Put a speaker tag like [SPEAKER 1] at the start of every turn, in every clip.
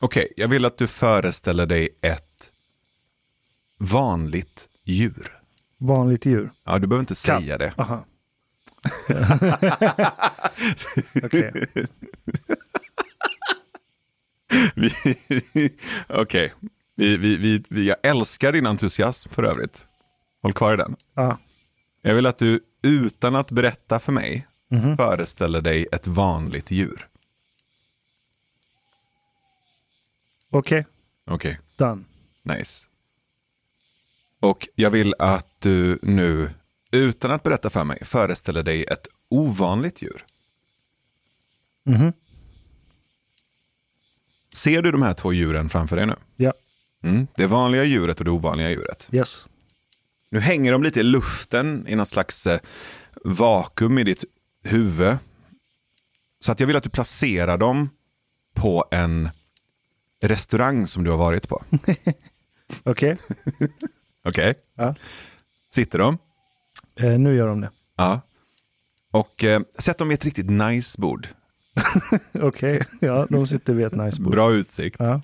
[SPEAKER 1] Okej, jag vill att du föreställer dig ett vanligt djur.
[SPEAKER 2] Vanligt djur.
[SPEAKER 1] Ja, du behöver inte
[SPEAKER 2] Katt.
[SPEAKER 1] säga det.
[SPEAKER 2] Aha. Okej.
[SPEAKER 1] Vi- Okej, vi, vi, vi, vi, jag älskar din entusiasm för övrigt. Håll kvar i den.
[SPEAKER 2] Ja.
[SPEAKER 1] Jag vill att du utan att berätta för mig
[SPEAKER 2] Mhm.
[SPEAKER 1] föreställer dig ett vanligt djur.
[SPEAKER 2] Okej,
[SPEAKER 1] Okej,
[SPEAKER 2] done.
[SPEAKER 1] nice. Och jag vill att du nu, utan att berätta för mig, föreställer dig ett ovanligt djur.
[SPEAKER 2] Mhm.
[SPEAKER 1] Ser du de här två djuren framför dig nu?
[SPEAKER 2] Ja,
[SPEAKER 1] Mm. Det vanliga djuret och det ovanliga djuret.
[SPEAKER 2] yes.
[SPEAKER 1] Nu hänger de lite i luften i någon slags eh, vakuum i ditt huvud. Så att jag vill att du placerar dem på en restaurang som du har varit på.
[SPEAKER 2] Okej,
[SPEAKER 1] Okej?
[SPEAKER 2] Ja.
[SPEAKER 1] Sitter de?
[SPEAKER 2] eh, nu gör de det.
[SPEAKER 1] Ja. Och eh, sätt dem vid ett riktigt nice bord.
[SPEAKER 2] Okej, ja, de sitter vid ett nice bord.
[SPEAKER 1] Bra utsikt,
[SPEAKER 2] Ja.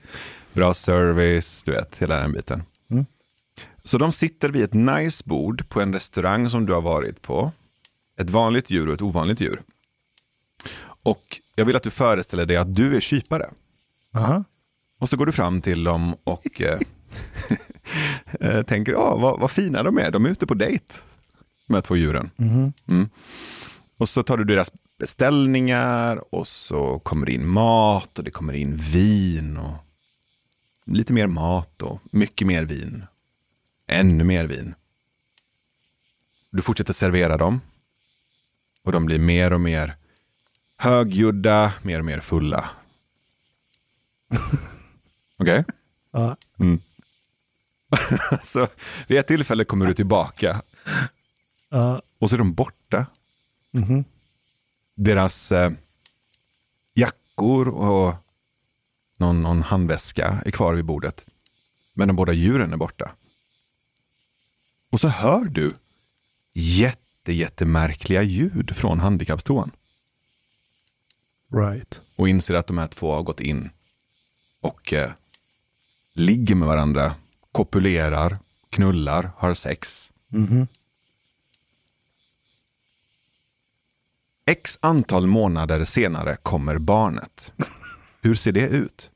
[SPEAKER 1] bra service, du vet, hela den biten.
[SPEAKER 2] Mm.
[SPEAKER 1] Så de sitter vid ett nice bord på en restaurang som du har varit på. Ett vanligt djur och ett ovanligt djur. Och jag vill att du föreställer dig att du är kypare.
[SPEAKER 2] Aha.
[SPEAKER 1] Och så går du fram till dem och eh, eh, tänker, ja, vad, vad fina de är. De är ute på dejt, de här två djuren.
[SPEAKER 2] Mhm.
[SPEAKER 1] Mm. Och så tar du deras beställningar och så kommer det in mat och det kommer in vin och lite mer mat och mycket mer vin. Ännu mer vin. Du fortsätter servera dem och de blir mer och mer högljudda, mer och mer fulla. Okej?
[SPEAKER 2] Ja.
[SPEAKER 1] Mm. så vid ett tillfälle kommer du tillbaka
[SPEAKER 2] Ja.
[SPEAKER 1] och så är de borta.
[SPEAKER 2] Mhm.
[SPEAKER 1] Deras eh, jackor och någon, någon handväska är kvar vid bordet. Men de båda djuren är borta. Och så hör du jätte, jättemärkliga ljud från handikappstoan.
[SPEAKER 2] Right.
[SPEAKER 1] Och inser att de här två har gått in och eh, ligger med varandra, kopulerar, knullar, har sex.
[SPEAKER 2] Mhm.
[SPEAKER 1] X antal månader senare kommer barnet. Hur ser det ut?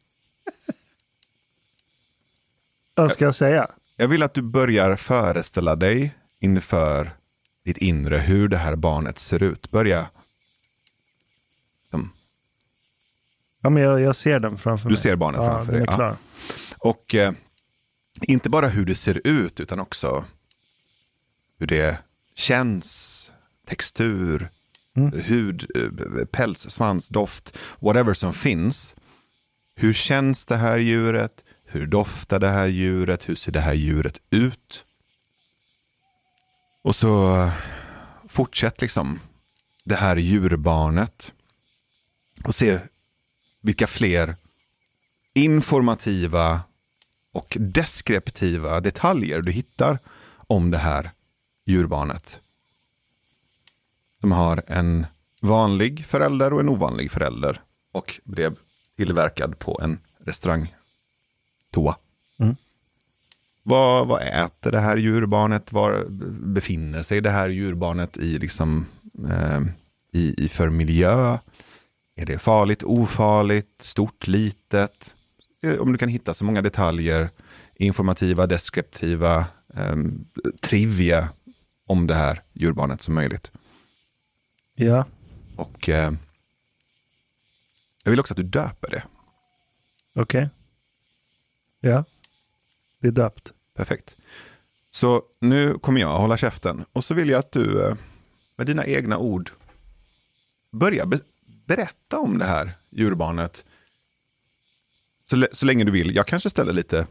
[SPEAKER 2] Vad ska jag säga?
[SPEAKER 1] Jag vill att du börjar föreställa dig inför ditt inre hur det här barnet ser ut. Börja.
[SPEAKER 2] Ja, men jag, jag ser den framför
[SPEAKER 1] Du
[SPEAKER 2] mig.
[SPEAKER 1] ser barnet
[SPEAKER 2] ja,
[SPEAKER 1] framför dig. Ja. Och eh, inte bara hur det ser ut utan också hur det känns, textur,
[SPEAKER 2] Mm.
[SPEAKER 1] hud, eh, päls, svans, doft, whatever som finns. Hur känns det här djuret? Hur doftar det här djuret? Hur ser det här djuret ut? Och så fortsätt liksom det här djurbarnet och se vilka fler informativa och deskriptiva detaljer du hittar om det här djurbarnet. Som har en vanlig förälder och en ovanlig förälder och blev tillverkad på en restaurangtoa.
[SPEAKER 2] Mm.
[SPEAKER 1] Vad, vad äter det här djurbarnet? Var befinner sig det här djurbarnet i, liksom, eh, i, i för miljö? Är det farligt, ofarligt, stort, litet? Eh, Om du kan hitta så många detaljer, informativa, deskriptiva, ehm, trivia om det här djurbarnet som möjligt.
[SPEAKER 2] Ja.
[SPEAKER 1] Och eh, jag vill också att du döper det.
[SPEAKER 2] Okej. Ja. Det är döpt.
[SPEAKER 1] Perfekt. Så nu kommer jag hålla käften och så vill jag att du eh, med dina egna ord börjar be- berätta om det här djurbarnet. Så, så länge du vill. Jag kanske ställer lite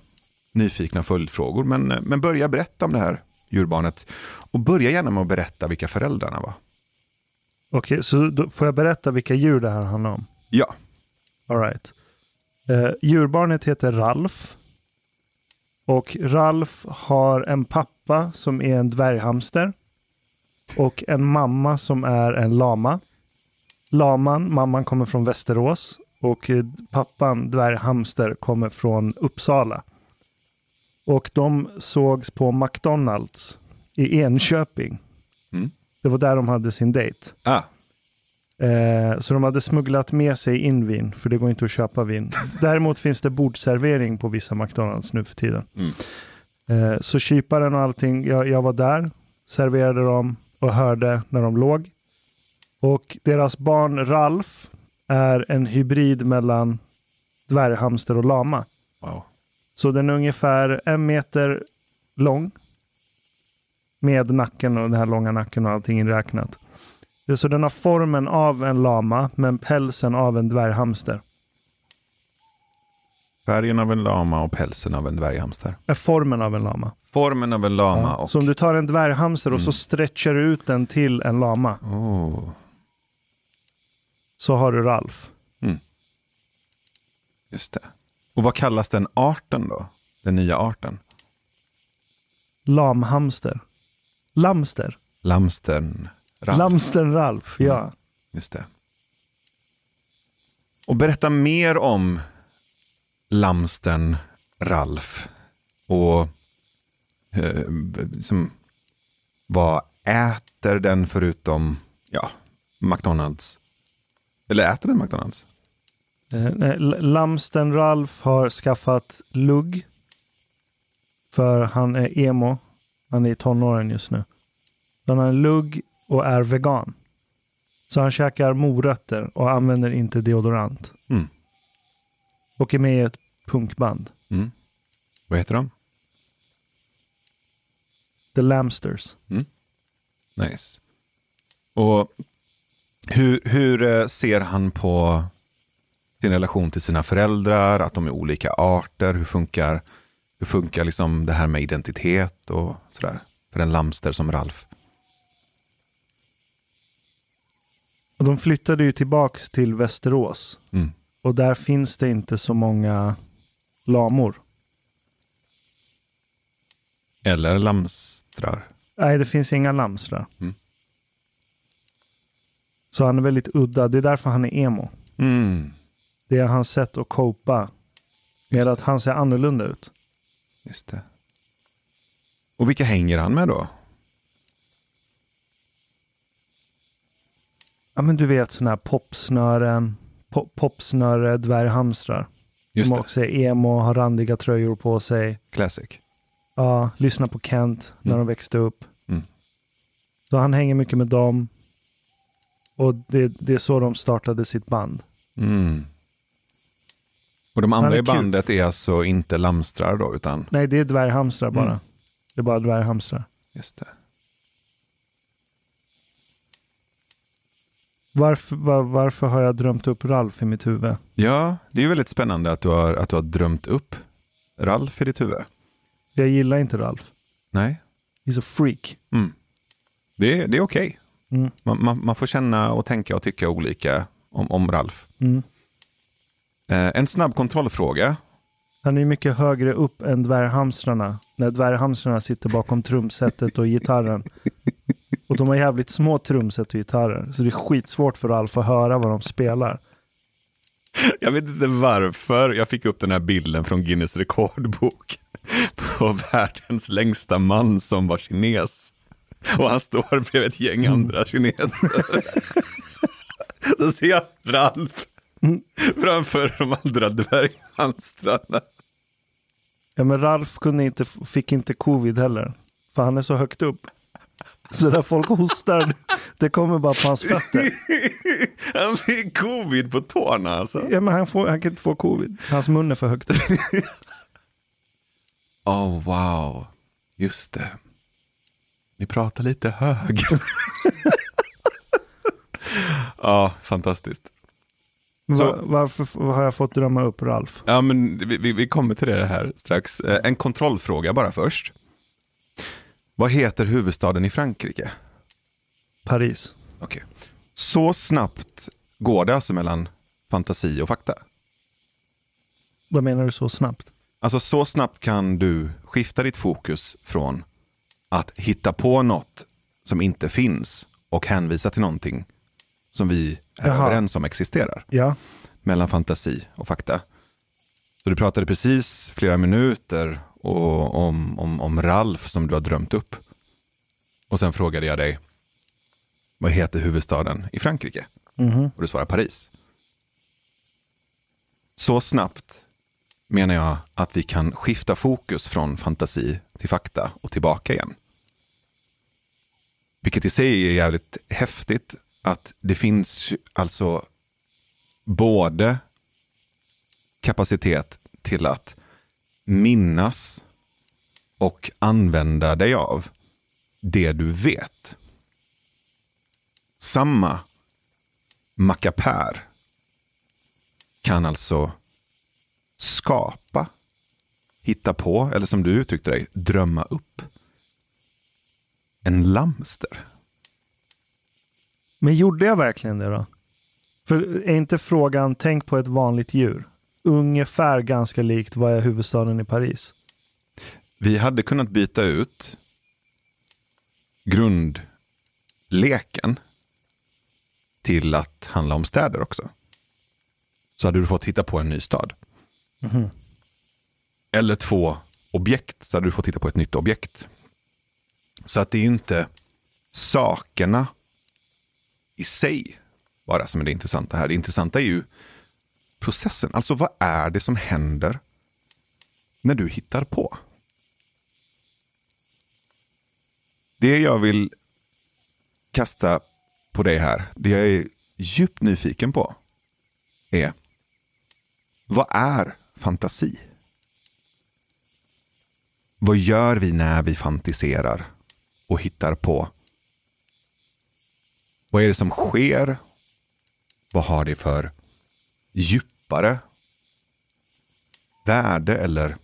[SPEAKER 1] nyfikna följdfrågor, men, men börja berätta om det här djurbarnet. Och börja gärna med att berätta vilka föräldrarna var.
[SPEAKER 2] Okej, så då får jag berätta vilka djur det här handlar om?
[SPEAKER 1] Ja,
[SPEAKER 2] All right. Eh, djurbarnet heter Ralf. Och Ralf har en pappa som är en dvärghamster. Och en mamma som är en lama. Laman, mamman kommer från Västerås. Och eh, pappan, dvärghamster, kommer från Uppsala. Och de sågs på McDonalds i Enköping.
[SPEAKER 1] Mm.
[SPEAKER 2] Det var där de hade sin dejt.
[SPEAKER 1] Ah,
[SPEAKER 2] Eh, så de hade smugglat med sig in vin, för det går inte att köpa vin. Däremot finns det bordservering på vissa McDonalds nu för tiden.
[SPEAKER 1] Mm.
[SPEAKER 2] Eh, så kyparen och allting, jag, jag var där, serverade dem och hörde när de låg. Och deras barn Ralf är en hybrid mellan dvärghamster och lama.
[SPEAKER 1] wow.
[SPEAKER 2] Så den är ungefär en meter lång. Med nacken och den här långa nacken och allting inräknat. Så den har formen av en lama men pälsen av en dvärghamster.
[SPEAKER 1] Färgen av en lama och pälsen av en dvärghamster.
[SPEAKER 2] Är formen av en lama.
[SPEAKER 1] Formen av en lama och...
[SPEAKER 2] Så om du tar en dvärghamster och så
[SPEAKER 1] Mm.
[SPEAKER 2] stretchar du ut den till en lama.
[SPEAKER 1] Oh,
[SPEAKER 2] Så har du Ralf.
[SPEAKER 1] just det. Och vad kallas den arten då? Den nya arten?
[SPEAKER 2] Lamhamster. Lamster.
[SPEAKER 1] Lamstern. Ralf.
[SPEAKER 2] Lamstern Ralf, ja.
[SPEAKER 1] Just det. Och berätta mer om Lamstern Ralf. Och eh, liksom, vad äter den förutom ja, McDonalds? Eller äter den McDonalds?
[SPEAKER 2] Eh, Lamsten Ralf har skaffat lugg. För han är emo. Han är i tonåren just nu. Så han har en lugg och är vegan. Så han käkar morötter och använder inte deodorant.
[SPEAKER 1] Mm.
[SPEAKER 2] Och är med i ett punkband.
[SPEAKER 1] Mm. Vad heter de?
[SPEAKER 2] The Lamsters.
[SPEAKER 1] Nice. Och hur, hur eh, ser han på sin relation till sina föräldrar, att de är olika arter, hur funkar, hur funkar liksom det här med identitet och sådär för en lamster som Ralf?
[SPEAKER 2] De flyttade ju tillbaks till Västerås.
[SPEAKER 1] Mm.
[SPEAKER 2] Och där finns det inte så många lamor.
[SPEAKER 1] Eller lamstrar.
[SPEAKER 2] Nej, det finns inga lamstrar.
[SPEAKER 1] Mm.
[SPEAKER 2] Så han är väldigt udda. Det är därför han är emo.
[SPEAKER 1] Mm.
[SPEAKER 2] Det är hans sätt att copa med
[SPEAKER 1] Just
[SPEAKER 2] att han ser annorlunda ut.
[SPEAKER 1] Just det. Och vilka hänger han med då?
[SPEAKER 2] Ja, men du vet sådana här popsnören, pop, popsnöre, dvärghamstrar.
[SPEAKER 1] Just
[SPEAKER 2] Som
[SPEAKER 1] det,
[SPEAKER 2] också är emo, har randiga tröjor på sig.
[SPEAKER 1] Classic.
[SPEAKER 2] Ja, lyssna på Kent när
[SPEAKER 1] Mm.
[SPEAKER 2] de växte upp.
[SPEAKER 1] Mm.
[SPEAKER 2] Så han hänger mycket med dem. Och det, det är så de startade sitt band.
[SPEAKER 1] Mm. Och de andra i
[SPEAKER 2] kul.
[SPEAKER 1] bandet är alltså inte lamstrar då, utan
[SPEAKER 2] Nej, det är dvärghamstrar bara.
[SPEAKER 1] Mm.
[SPEAKER 2] Det är bara dvärghamstrar.
[SPEAKER 1] just det.
[SPEAKER 2] Varför, var, varför har jag drömt upp Ralf i mitt huvud?
[SPEAKER 1] Ja, det är ju väldigt spännande att du har, att du har drömt upp Ralf i ditt huvud.
[SPEAKER 2] Jag gillar inte Ralf.
[SPEAKER 1] Nej,
[SPEAKER 2] He's a freak.
[SPEAKER 1] mm. det, det är okej.
[SPEAKER 2] Mm.
[SPEAKER 1] Man, man, man får känna och tänka och tycka olika om, om Ralf.
[SPEAKER 2] Mm.
[SPEAKER 1] Eh, en snabb kontrollfråga.
[SPEAKER 2] Han är mycket högre upp än dvärghamstrarna. När dvärghamstrarna sitter bakom trumsetet och gitarren. Och de har jävligt små trumset och gitarrer. Så det är skitsvårt för Ralf att höra vad de spelar.
[SPEAKER 1] Jag vet inte varför jag fick upp den här bilden från Guinness rekordbok på världens längsta man som var kines. Och han står bredvid ett gäng andra kineser. Så ser jag Ralf framför de andra dvärghamstrarna.
[SPEAKER 2] Ja, men Ralf kunde inte, fick inte covid heller. För han är så högt upp. Så när folk hostar, det kommer bara på hans fötter.
[SPEAKER 1] Han fick covid på tårna alltså.
[SPEAKER 2] Ja, men han, får, han kan inte få covid. Hans mun är för högt upp.
[SPEAKER 1] Oh wow, just det. Ni pratar lite högre. ja, fantastiskt. Så-
[SPEAKER 2] var, varför har jag fått drömma upp Ralf?
[SPEAKER 1] Ja, men vi, vi, kommer till det här strax. Eh, En kontrollfråga bara först. Vad heter huvudstaden i Frankrike?
[SPEAKER 2] Paris.
[SPEAKER 1] Okej. Så snabbt går det alltså mellan fantasi och fakta?
[SPEAKER 2] Vad menar du så snabbt?
[SPEAKER 1] Alltså så snabbt kan du skifta ditt fokus från att hitta på något som inte finns och hänvisa till någonting som vi är
[SPEAKER 2] Jaha.
[SPEAKER 1] överens om existerar.
[SPEAKER 2] Ja,
[SPEAKER 1] mellan fantasi och fakta. Så du pratade precis flera minuter och, om, om, om Ralf som du har drömt upp. Och sen frågade jag dig, vad heter huvudstaden i Frankrike?
[SPEAKER 2] Mhm.
[SPEAKER 1] Och du svarar Paris. Så snabbt menar jag att vi kan skifta fokus från fantasi till fakta och tillbaka igen. Vilket i sig är jävligt häftigt att det finns alltså både kapacitet till att minnas och använda dig av det du vet. Samma mackapär kan alltså skapa, hitta på, eller som du uttryckte dig, drömma upp en lamster.
[SPEAKER 2] Men gjorde jag verkligen det då? För är inte frågan, tänk på ett vanligt djur. Ungefär ganska likt vad är huvudstaden i Paris?
[SPEAKER 1] Vi hade kunnat byta ut grundleken till att handla om städer också. Så hade du fått hitta på en ny stad.
[SPEAKER 2] Mhm.
[SPEAKER 1] Eller två objekt, så hade du fått hitta på ett nytt objekt. Så att det är ju inte sakerna i sig bara som är det intressanta här. Det intressanta är ju processen. Alltså vad är det som händer när du hittar på? Det jag vill kasta på dig här, det jag är djupt nyfiken på, är vad är fantasi? Vad gör vi när vi fantiserar och hittar på? Vad är det som sker? Vad har det för djupare värde eller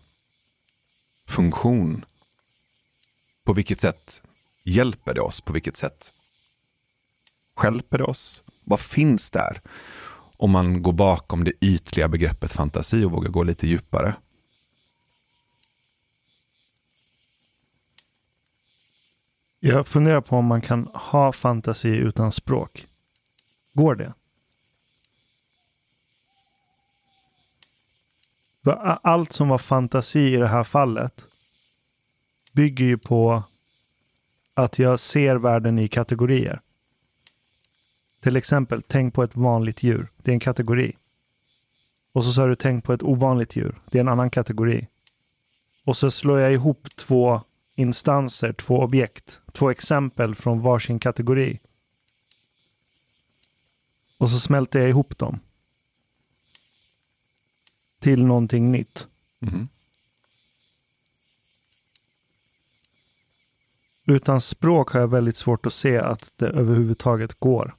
[SPEAKER 1] funktion? På vilket sätt hjälper det oss? På vilket sätt skälper det oss? Vad finns där? Om man går bakom det ytliga begreppet fantasi och vågar gå lite djupare.
[SPEAKER 2] Jag funderar på om man kan ha fantasi utan språk. Går det? Allt som var fantasi i det här fallet bygger ju på att jag ser världen i kategorier. Till exempel, tänk på ett vanligt djur. Det är en kategori. Och så sa du tänk på ett ovanligt djur. Det är en annan kategori. Och så slår jag ihop två instanser, två objekt, två exempel från varsin kategori. Och så smälter jag ihop dem. Till någonting nytt.
[SPEAKER 1] Mhm.
[SPEAKER 2] Utan språk har jag väldigt svårt att se att det överhuvudtaget går.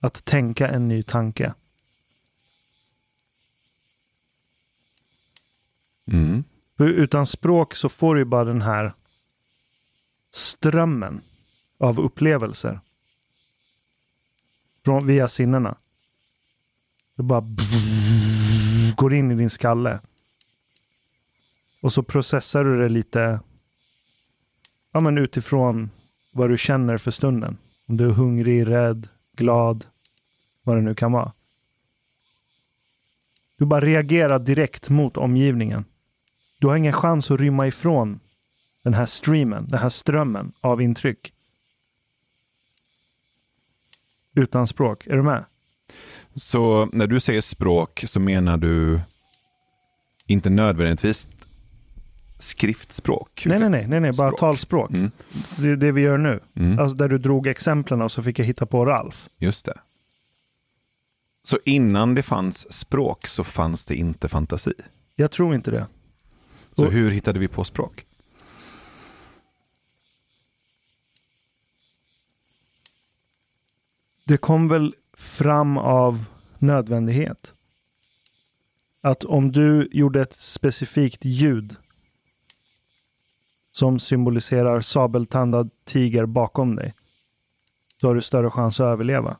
[SPEAKER 2] Att tänka en ny tanke.
[SPEAKER 1] Mm.
[SPEAKER 2] Utan språk så får du bara den här strömmen av upplevelser. Från, via sinnena. Det bara går in i din skalle. Och så processar du det lite ja, men utifrån vad du känner för stunden. Om du är hungrig, rädd, glad, vad det nu kan vara. Du bara reagerar direkt mot omgivningen. Du har ingen chans att rymma ifrån den här streamen, den här strömmen av intryck. Utan språk. Är du med?
[SPEAKER 1] Så när du säger språk så menar du inte nödvändigtvis skriftspråk?
[SPEAKER 2] Nej, nej, nej, nej, nej bara
[SPEAKER 1] Språk.
[SPEAKER 2] talspråk.
[SPEAKER 1] Mm.
[SPEAKER 2] Det är det vi gör nu.
[SPEAKER 1] Mm.
[SPEAKER 2] Alltså där du drog exemplen och så fick jag hitta på Ralf.
[SPEAKER 1] Just det. Så innan det fanns språk så fanns det inte fantasi?
[SPEAKER 2] Jag tror inte det.
[SPEAKER 1] Så
[SPEAKER 2] Och-
[SPEAKER 1] hur hittade vi på språk?
[SPEAKER 2] Det kom väl fram av nödvändighet. Att om du gjorde ett specifikt ljud som symboliserar sabeltandad tiger bakom dig, så har du större chans att överleva.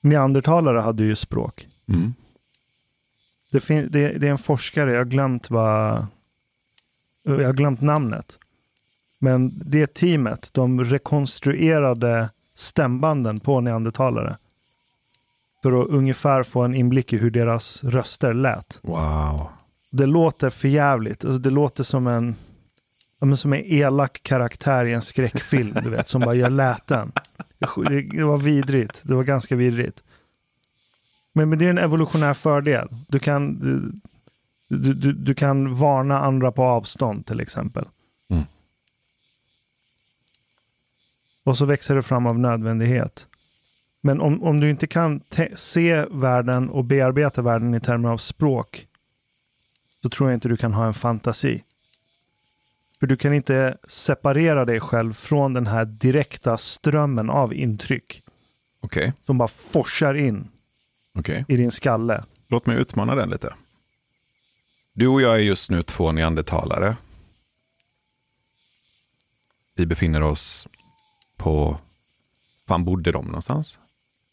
[SPEAKER 2] Neandertalare hade ju språk.
[SPEAKER 1] Mm.
[SPEAKER 2] Det, fin- det, det är en forskare, jag har glömt vad... Jag har glömt namnet. Men det teamet, de rekonstruerade stämbanden på neandertalare. För att ungefär få en inblick i hur deras röster lät.
[SPEAKER 1] Wow.
[SPEAKER 2] Det låter förjävligt. Alltså det låter som en, men som en elak karaktär i en skräckfilm, du vet, som bara gör läten. Det, det var vidrigt. Det var ganska vidrigt. Men, men det är en evolutionär fördel. Du kan, du, du, du kan varna andra på avstånd till exempel.
[SPEAKER 1] Mm.
[SPEAKER 2] Och så växer det fram av nödvändighet. Men om, om du inte kan se världen och bearbeta världen i termer av språk, så tror jag inte du kan ha en fantasi. För du kan inte separera dig själv från den här direkta strömmen av intryck
[SPEAKER 1] Okej,
[SPEAKER 2] som bara forsar in
[SPEAKER 1] okej.
[SPEAKER 2] i din skalle.
[SPEAKER 1] Låt mig utmana den lite. Du och jag är just nu två neandertalare. Vi befinner oss på... Fan bodde de någonstans?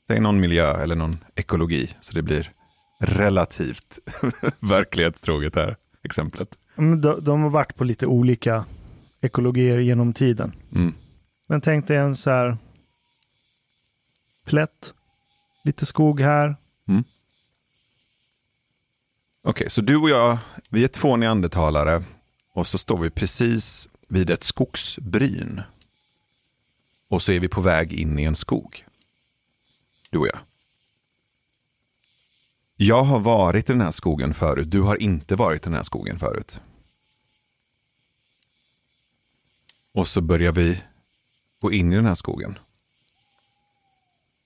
[SPEAKER 1] Det är någon miljö eller någon ekologi. Så det blir relativt verklighetstroget här exemplet.
[SPEAKER 2] De, de har varit på lite olika ekologier genom tiden.
[SPEAKER 1] Mm.
[SPEAKER 2] Men tänk dig en så här plätt, lite skog här.
[SPEAKER 1] Okej, så du och jag, vi är två neandertalare och så står vi precis vid ett skogsbryn. Och så är vi på väg in i en skog. Du och jag. Jag har varit i den här skogen förut, du har inte varit i den här skogen förut. Och så börjar vi gå in i den här skogen.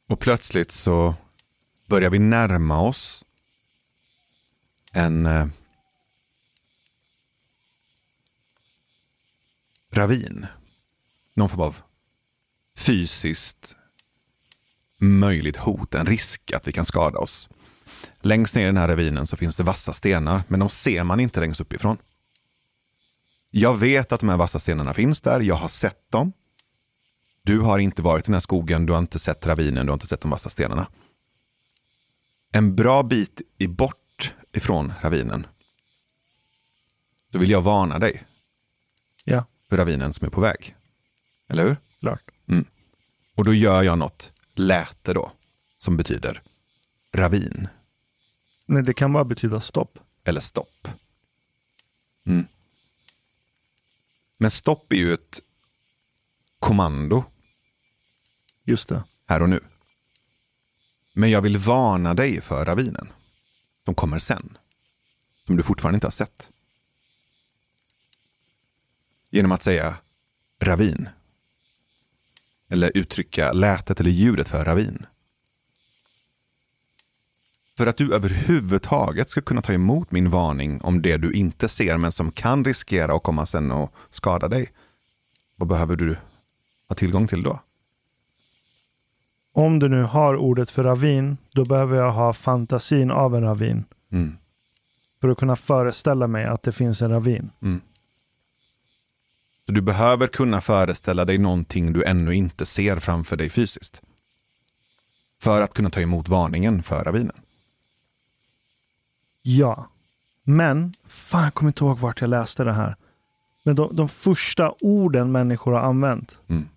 [SPEAKER 1] Och plötsligt så börjar vi närma oss en eh, ravin. Någon form av fysiskt möjligt hot, en risk att vi kan skada oss. Längst ner i den här ravinen så finns det vassa stenar, men de ser man inte längst uppifrån. Jag vet att de här vassa stenarna finns där, jag har sett dem. Du har inte varit i den här skogen, du har inte sett ravinen, du har inte sett de vassa stenarna. En bra bit i bort ifrån ravinen. Då vill jag varna dig
[SPEAKER 2] Ja,
[SPEAKER 1] för ravinen som är på väg. Eller hur?
[SPEAKER 2] klart.
[SPEAKER 1] Och då gör jag något läte då, som betyder ravin
[SPEAKER 2] Nej, det kan bara betyda stopp.
[SPEAKER 1] eller stopp. Mm. Men stopp är ju ett kommando
[SPEAKER 2] Just det.
[SPEAKER 1] här och nu. Men jag vill varna dig för ravinen. Som kommer sen. Som du fortfarande inte har sett. Genom att säga ravin. Eller uttrycka lätet eller ljudet för ravin. För att du överhuvudtaget ska kunna ta emot min varning om det du inte ser men som kan riskera att komma sen och skada dig. Vad behöver du ha tillgång till då?
[SPEAKER 2] Om du nu har ordet för ravin, då behöver jag ha fantasin av en ravin.
[SPEAKER 1] Mm.
[SPEAKER 2] För att kunna föreställa mig att det finns en ravin.
[SPEAKER 1] Så du behöver kunna föreställa dig någonting du ännu inte ser framför dig fysiskt. För att kunna ta emot varningen för ravinen.
[SPEAKER 2] Ja. Men, fan jag kommer inte ihåg vart jag läste det här. Men de, de första orden människor har använt,
[SPEAKER 1] Mm.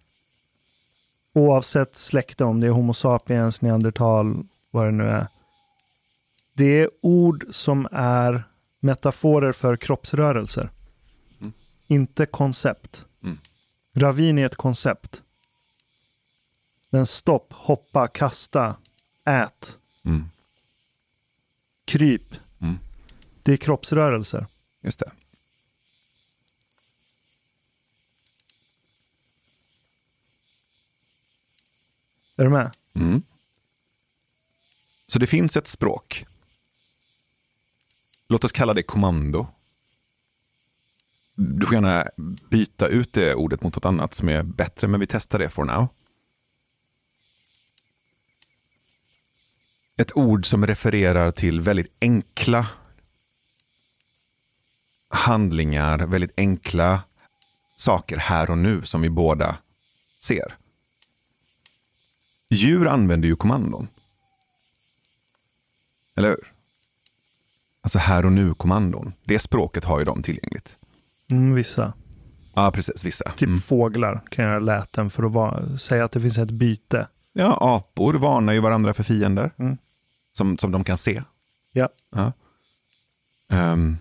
[SPEAKER 2] oavsett släkte, om det är Homo sapiens, neandertal, vad det nu är. Det är ord som är metaforer för kroppsrörelser.
[SPEAKER 1] Mm.
[SPEAKER 2] Inte koncept.
[SPEAKER 1] Mm.
[SPEAKER 2] Ravin är ett koncept. Men stopp, hoppa, kasta, ät,
[SPEAKER 1] Mm.
[SPEAKER 2] kryp.
[SPEAKER 1] Mm.
[SPEAKER 2] Det är kroppsrörelser.
[SPEAKER 1] Just det.
[SPEAKER 2] Är du med?
[SPEAKER 1] Mm. Så det finns ett språk. Låt oss kalla det kommando. Du får gärna byta ut det ordet mot något annat som är bättre, men vi testar det for now. Ett ord som refererar till väldigt enkla handlingar, väldigt enkla saker här och nu som vi båda ser. Djur använder ju kommandon. Eller hur? Alltså här och nu-kommandon. Det språket har ju de tillgängligt.
[SPEAKER 2] Mm, vissa.
[SPEAKER 1] Ja, precis. Vissa.
[SPEAKER 2] Typ
[SPEAKER 1] Mm.
[SPEAKER 2] fåglar kan göra läten för att säga att det finns ett byte.
[SPEAKER 1] Ja, apor varnar ju varandra för fiender.
[SPEAKER 2] Mm.
[SPEAKER 1] Som, som de kan se.
[SPEAKER 2] Ja.
[SPEAKER 1] Ehm,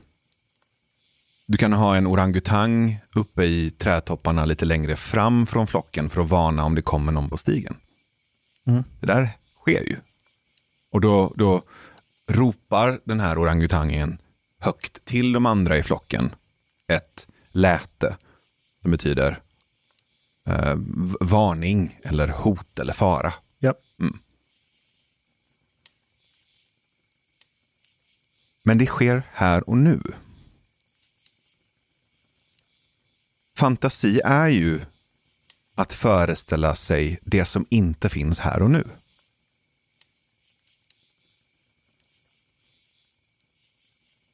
[SPEAKER 1] du kan ha en orangutang uppe i trädtopparna lite längre fram från flocken för att varna om det kommer någon på stigen.
[SPEAKER 2] Mm.
[SPEAKER 1] Det där sker ju. Och då, då ropar den här orangutangen högt till de andra i flocken ett läte som betyder eh, varning eller hot eller fara.
[SPEAKER 2] Ja.
[SPEAKER 1] Mm. Men det sker här och nu. Fantasi är ju att föreställa sig det som inte finns här och nu.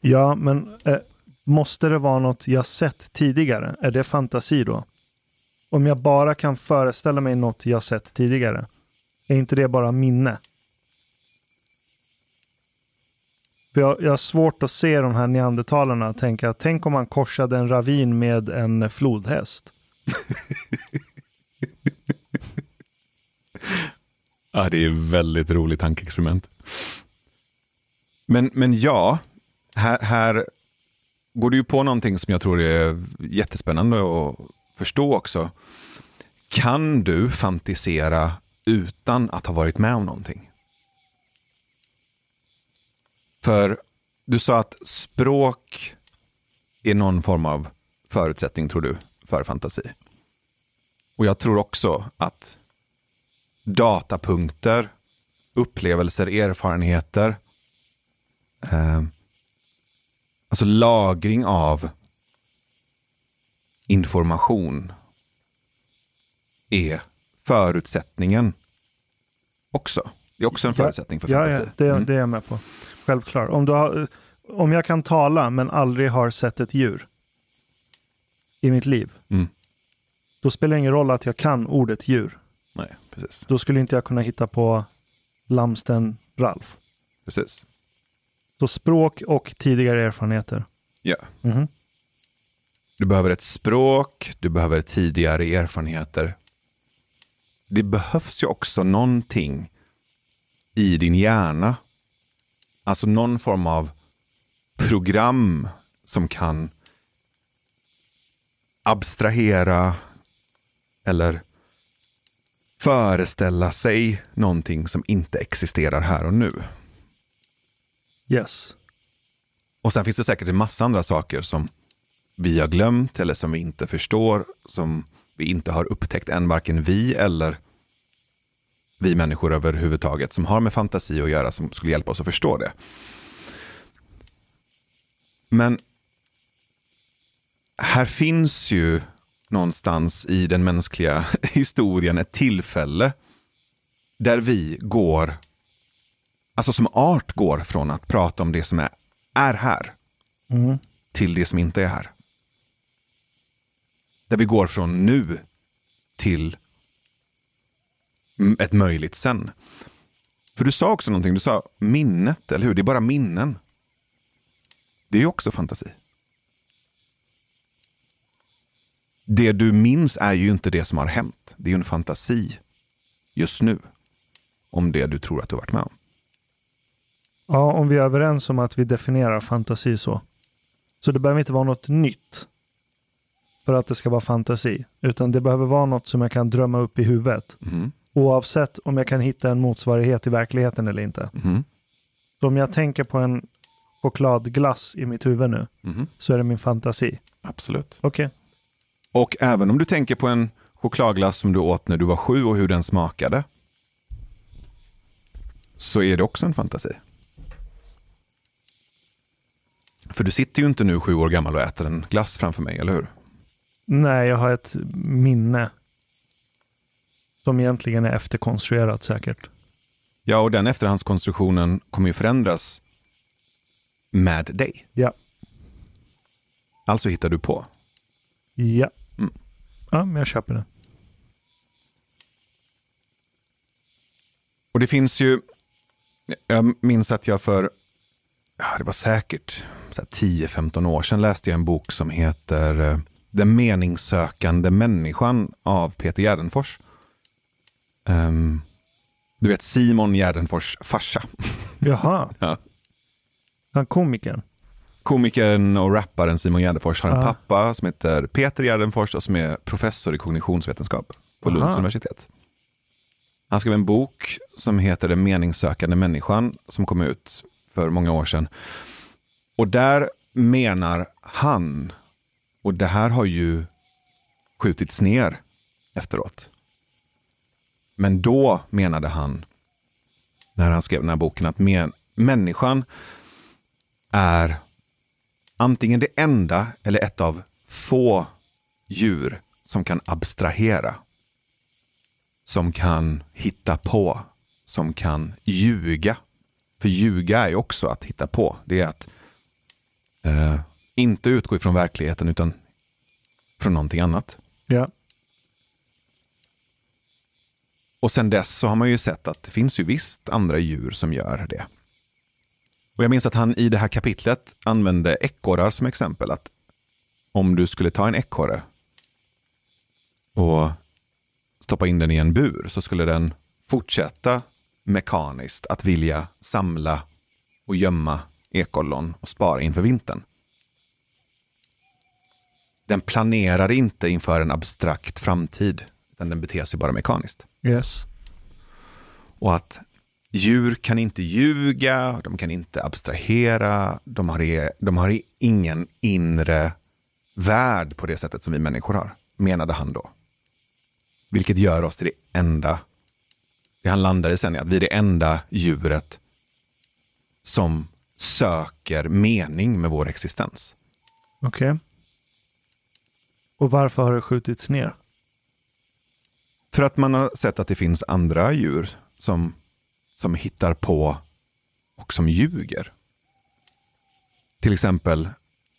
[SPEAKER 2] Ja, men eh, måste det vara något jag sett tidigare? Är det fantasi då? Om jag bara kan föreställa mig något jag sett tidigare, är inte det bara minne? För jag, jag har svårt att se de här neandertalarna och tänka, tänk om man korsade en ravin med en flodhäst.
[SPEAKER 1] Ja, det är ett väldigt roligt tankeexperiment. Men, men ja, här, här går du ju på någonting som jag tror är jättespännande att förstå också. Kan du fantisera utan att ha varit med om någonting? För du sa att språk är någon form av förutsättning, tror du, för fantasi. Och jag tror också att datapunkter, upplevelser, erfarenheter. Eh, alltså lagring av information är förutsättningen också. Det är också en
[SPEAKER 2] Ja,
[SPEAKER 1] förutsättning för
[SPEAKER 2] Ja,
[SPEAKER 1] fantasi.
[SPEAKER 2] ja det,
[SPEAKER 1] Mm.
[SPEAKER 2] det är jag med på. Självklart. Om, du har, om jag kan tala men aldrig har sett ett djur i mitt liv,
[SPEAKER 1] Mm.
[SPEAKER 2] då spelar det ingen roll att jag kan ordet djur.
[SPEAKER 1] Nej, precis.
[SPEAKER 2] Då skulle inte jag kunna hitta på Lamsten Ralf.
[SPEAKER 1] precis.
[SPEAKER 2] Så språk och tidigare erfarenheter.
[SPEAKER 1] Ja.
[SPEAKER 2] Mhm.
[SPEAKER 1] Du behöver ett språk, du behöver tidigare erfarenheter. Det behövs ju också någonting i din hjärna. Alltså någon form av program som kan abstrahera eller föreställa sig någonting som inte existerar här och nu.
[SPEAKER 2] Yes.
[SPEAKER 1] Och sen finns det säkert en massa andra saker som vi har glömt eller som vi inte förstår, som vi inte har upptäckt än, varken vi eller vi människor överhuvudtaget, som har med fantasi att göra, som skulle hjälpa oss att förstå det. Men här finns ju någonstans i den mänskliga historien ett tillfälle där vi går, alltså som art går från att prata om det som är, är här
[SPEAKER 2] Mm.
[SPEAKER 1] till det som inte är här. Där vi går från nu till ett möjligt sen. För du sa också någonting, du sa minnet, eller hur? Det är bara minnen. Det är ju också fantasi. Det du minns är ju inte det som har hänt. Det är ju en fantasi just nu. Om det du tror att du har varit med om.
[SPEAKER 2] Ja, om vi är överens om att vi definierar fantasi så. Så det behöver inte vara något nytt för att det ska vara fantasi, utan det behöver vara något som jag kan drömma upp i huvudet,
[SPEAKER 1] Mhm.
[SPEAKER 2] Oavsett om jag kan hitta en motsvarighet i verkligheten eller inte.
[SPEAKER 1] Mhm.
[SPEAKER 2] Så om jag tänker på en chokladglass i mitt huvud nu,
[SPEAKER 1] Mhm.
[SPEAKER 2] så är det min fantasi.
[SPEAKER 1] Absolut.
[SPEAKER 2] Okej.
[SPEAKER 1] Och även om du tänker på en chokladglass som du åt när du var sju och hur den smakade. Så är det också en fantasi. För du sitter ju inte nu sju år gammal och äter en glass framför mig, eller hur?
[SPEAKER 2] Nej, jag har ett minne som egentligen är efterkonstruerat säkert.
[SPEAKER 1] Ja, och den efterhandskonstruktionen kommer ju förändras med dig.
[SPEAKER 2] Ja.
[SPEAKER 1] Alltså hittar du på.
[SPEAKER 2] Ja.
[SPEAKER 1] Mm.
[SPEAKER 2] Ja, men jag köper det.
[SPEAKER 1] Och det finns ju, jag minns att jag för, ja det var säkert så här 10-15 år sedan läste jag en bok som heter eh, Den meningssökande människan av Peter Gärdenfors. Um, du vet Simon Gärdenfors farsa.
[SPEAKER 2] Jaha.
[SPEAKER 1] Ja.
[SPEAKER 2] Han komikern.
[SPEAKER 1] Komikern och rapparen Simon Gärdenfors har en pappa som heter Peter Gärdenfors och som är professor i kognitionsvetenskap på Lunds
[SPEAKER 2] Aha.
[SPEAKER 1] universitet. Han skrev en bok som heter Den meningssökande människan som kom ut för många år sedan. Och där menar han, och det här har ju skjutits ner efteråt. Men då menade han, när han skrev den här boken, att men, människan är antingen det enda eller ett av få djur som kan abstrahera. Som kan hitta på, som kan ljuga. För ljuga är ju också att hitta på. Det är att eh, inte utgå ifrån verkligheten utan från någonting annat.
[SPEAKER 2] Ja.
[SPEAKER 1] Och sen dess så har man ju sett att det finns ju visst andra djur som gör det. Och jag minns att han i det här kapitlet använde ekorrar som exempel. Att om du skulle ta en ekorre och stoppa in den i en bur så skulle den fortsätta mekaniskt att vilja samla och gömma ekollon och spara inför vintern. Den planerar inte inför en abstrakt framtid, utan den beter sig bara mekaniskt.
[SPEAKER 2] Yes.
[SPEAKER 1] Och att djur kan inte ljuga, de kan inte abstrahera, de har, de har ingen inre värld på det sättet som vi människor har, menade han då. Vilket gör oss till det enda, det han landade sen i, att vi är det enda djuret som söker mening med vår existens.
[SPEAKER 2] Okej. Och varför har det skjutits ner?
[SPEAKER 1] För att man har sett att det finns andra djur som, som hittar på och som ljuger. Till exempel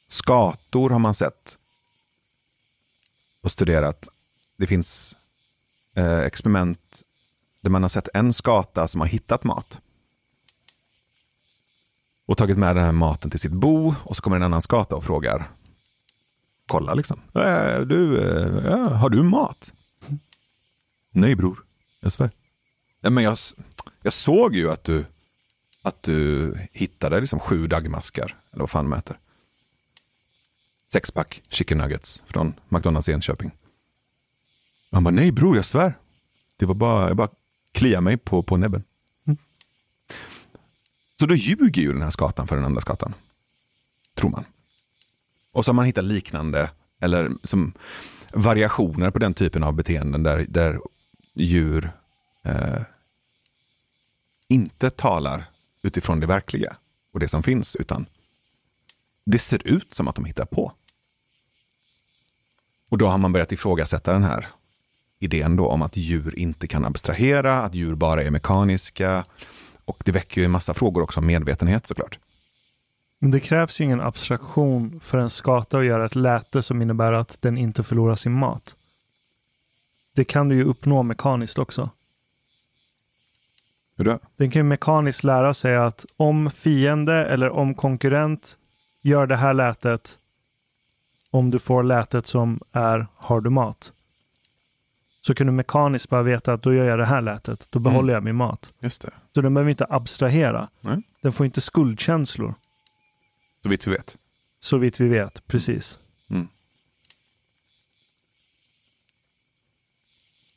[SPEAKER 1] skator har man sett och studerat. Det finns eh, experiment där man har sett en skata som har hittat mat. Och tagit med den här maten till sitt bo och så kommer en annan skata och frågar. Kolla liksom. Äh, du, äh, har du mat? Nej bror, jag svär. Nej, men jag, jag såg ju att du, att du hittade liksom sju dagmaskar, eller vad fan de. Sexpack chicken nuggets från McDonalds i Enköping. Han bara, nej bror, jag svär. Det var bara, jag bara kliar mig på, på näbben. Så då ljuger ju den här skatan för den andra skatan. Tror man. Och så har man hittat liknande, eller som variationer på den typen av beteenden där, där djur eh, inte talar utifrån det verkliga och det som finns, utan det ser ut som att de hittar på. Och då har man börjat ifrågasätta den här idén då om att djur inte kan abstrahera, att djur bara är mekaniska. Och det väcker ju en massa frågor också om medvetenhet såklart.
[SPEAKER 2] Men det krävs ju ingen abstraktion för en skata att göra ett läte som innebär att den inte förlorar sin mat. Det kan du ju uppnå mekaniskt också.
[SPEAKER 1] Hur då?
[SPEAKER 2] Den kan ju mekaniskt lära sig att om fiende eller om konkurrent gör det här lätet, om du får lätet som är har du mat, så kan du mekaniskt bara veta att då gör jag det här lätet, då behåller jag min mat.
[SPEAKER 1] Just det.
[SPEAKER 2] Så den behöver inte abstrahera.
[SPEAKER 1] Nej.
[SPEAKER 2] Den får inte skuldkänslor,
[SPEAKER 1] Så vitt vi vet.
[SPEAKER 2] så vitt vi vet. Precis.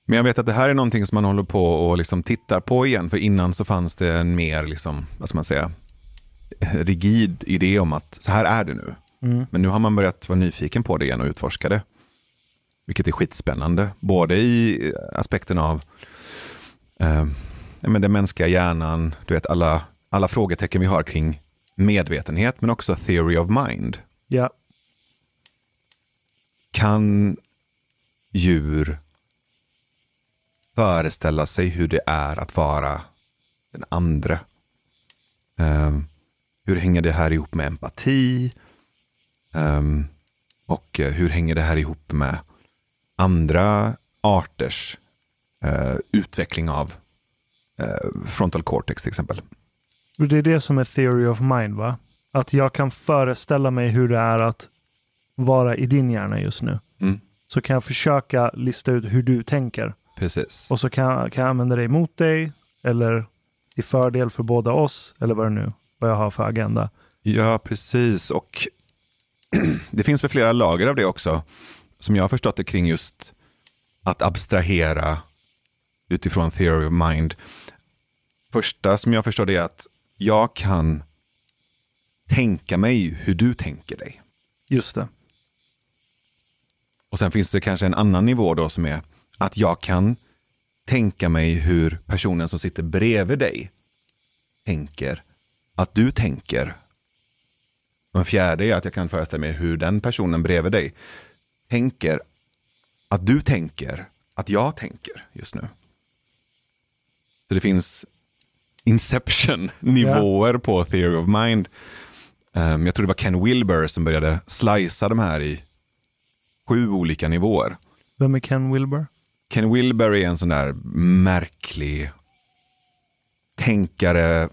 [SPEAKER 1] Men jag vet att det här är någonting som man håller på och liksom tittar på igen. För innan så fanns det en mer, liksom, vad ska man säga, rigid idé om att så här är det nu.
[SPEAKER 2] Mm.
[SPEAKER 1] Men nu har man börjat vara nyfiken på det igen och utforska det. Vilket är skitspännande. Både i aspekten av eh, men den mänskliga hjärnan, du vet alla, alla frågetecken vi har kring medvetenhet, men också theory of mind.
[SPEAKER 2] Ja,
[SPEAKER 1] Kan djur föreställa sig hur det är att vara den andra? Eh, hur hänger det här ihop med empati? Ehm, och eh, hur hänger det här ihop med andra arters eh, utveckling av eh, frontal cortex till exempel?
[SPEAKER 2] det är det som är theory of mind, va? Att jag kan föreställa mig hur det är att vara i din hjärna just nu.
[SPEAKER 1] Mm.
[SPEAKER 2] Så kan jag försöka lista ut hur du tänker.
[SPEAKER 1] Precis.
[SPEAKER 2] Och så kan kan jag använda det emot dig eller i fördel för båda oss eller vad det nu vad jag har för agenda.
[SPEAKER 1] Ja, precis. Och det finns väl flera lager av det också, som jag har förstått det kring just att abstrahera utifrån theory of mind. Första som jag förstår det är att jag kan tänka mig hur du tänker dig.
[SPEAKER 2] Just det.
[SPEAKER 1] Och sen finns det kanske en annan nivå då som är att jag kan tänka mig hur personen som sitter bredvid dig tänker att du tänker. Och en fjärde är att jag kan föreställa mig hur den personen bredvid dig tänker att du tänker att jag tänker just nu. Så det finns inception-nivåer på theory of mind. Um, jag tror det var Ken Wilber som började slicea de här i sju olika nivåer.
[SPEAKER 2] Vem är Ken Wilber?
[SPEAKER 1] Ken Wilber är en sån där märklig tänkare,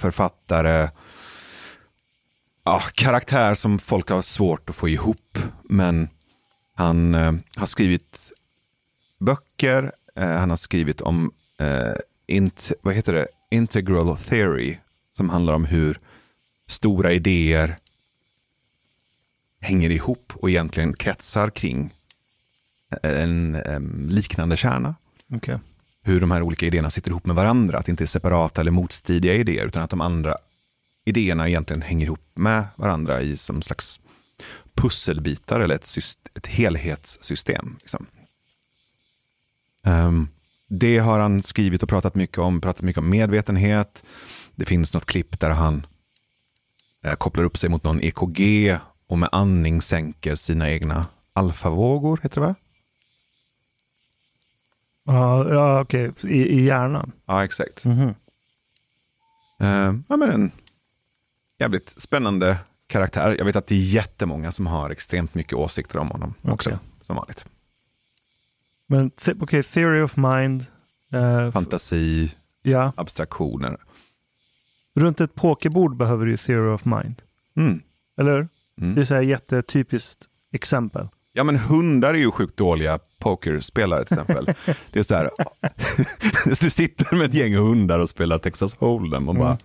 [SPEAKER 1] författare, ja, karaktär som folk har svårt att få ihop. Men han eh, har skrivit böcker, eh, han har skrivit om eh, int, vad heter det? integral theory, som handlar om hur stora idéer hänger ihop och egentligen kretsar kring en, en liknande kärna.
[SPEAKER 2] Okay.
[SPEAKER 1] Hur de här olika idéerna sitter ihop med varandra, att det inte är separata eller motstridiga idéer, utan att de andra idéerna egentligen hänger ihop med varandra i som slags pusselbitar eller ett, ett helhetssystem. Liksom. Um, det har han skrivit och pratat mycket om, pratat mycket om medvetenhet. Det finns något klipp där han eh, kopplar upp sig mot någon EKG och med andning sänker sina egna alfavågor, heter det va?
[SPEAKER 2] Ja, ja okej. Okay. I, I hjärnan?
[SPEAKER 1] Ja, exakt.
[SPEAKER 2] Mm -hmm.
[SPEAKER 1] uh, ja, men en jävligt spännande karaktär. Jag vet att det är jättemånga som har extremt mycket åsikter om honom okay. också, som vanligt.
[SPEAKER 2] Men okej, okay, theory of mind.
[SPEAKER 1] Uh, Fantasi,
[SPEAKER 2] ja.
[SPEAKER 1] abstraktioner.
[SPEAKER 2] Runt ett pokerbord behöver du theory of mind.
[SPEAKER 1] Mm.
[SPEAKER 2] Eller hur?
[SPEAKER 1] Mm.
[SPEAKER 2] Det är så här jättetypiskt exempel.
[SPEAKER 1] Ja, men hundar är ju sjukt dåliga pokerspelare till exempel. det är så här, du sitter med ett gäng hundar och spelar Texas Hold'em och bara,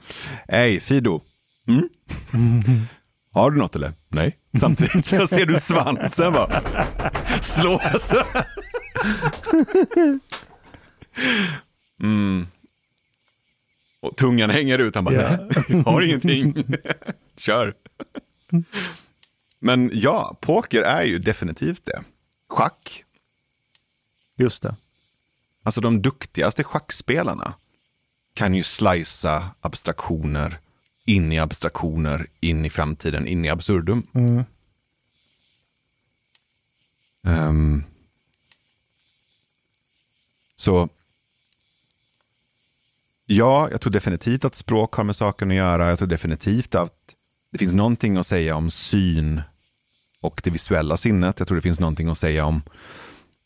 [SPEAKER 1] hej Fido, mm? har du något eller? Nej. Samtidigt så ser du svansen bara, slå så. Mm. Och tungan hänger ut, han bara, yeah. har ingenting, kör. Men ja, poker är ju definitivt det. Schack.
[SPEAKER 2] Just det.
[SPEAKER 1] Alltså de duktigaste schackspelarna kan ju slicea abstraktioner in i abstraktioner, in i framtiden, in i absurdum.
[SPEAKER 2] Mm.
[SPEAKER 1] Um, så ja, jag tror definitivt att språk har med saken att göra. Jag tror definitivt att det finns någonting att säga om syn och det visuella sinnet. Jag tror det finns någonting att säga om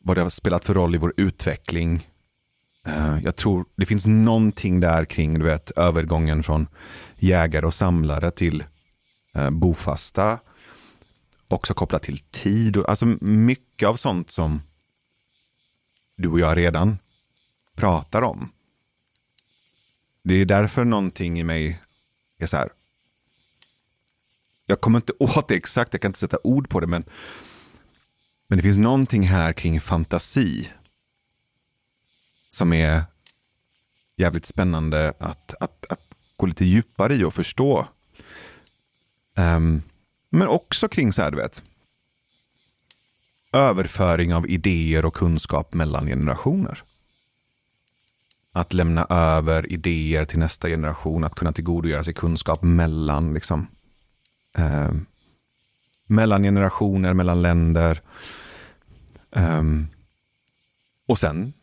[SPEAKER 1] vad det har spelat för roll i vår utveckling. Uh, jag tror det finns någonting där kring du vet, övergången från jägare och samlare till uh, bofasta. Också kopplat till tid. Och, alltså mycket av sånt som du och jag redan pratar om. Det är därför någonting i mig är så här, jag kommer inte åt det exakt, jag kan inte sätta ord på det, men, men det finns någonting här kring fantasi som är jävligt spännande att, att, att gå lite djupare i och förstå. Um, men också kring så här, du vet, överföring av idéer och kunskap mellan generationer. Att lämna över idéer till nästa generation, att kunna tillgodogöra sig kunskap mellan liksom, eh, mellan generationer, mellan länder. Um, och sen,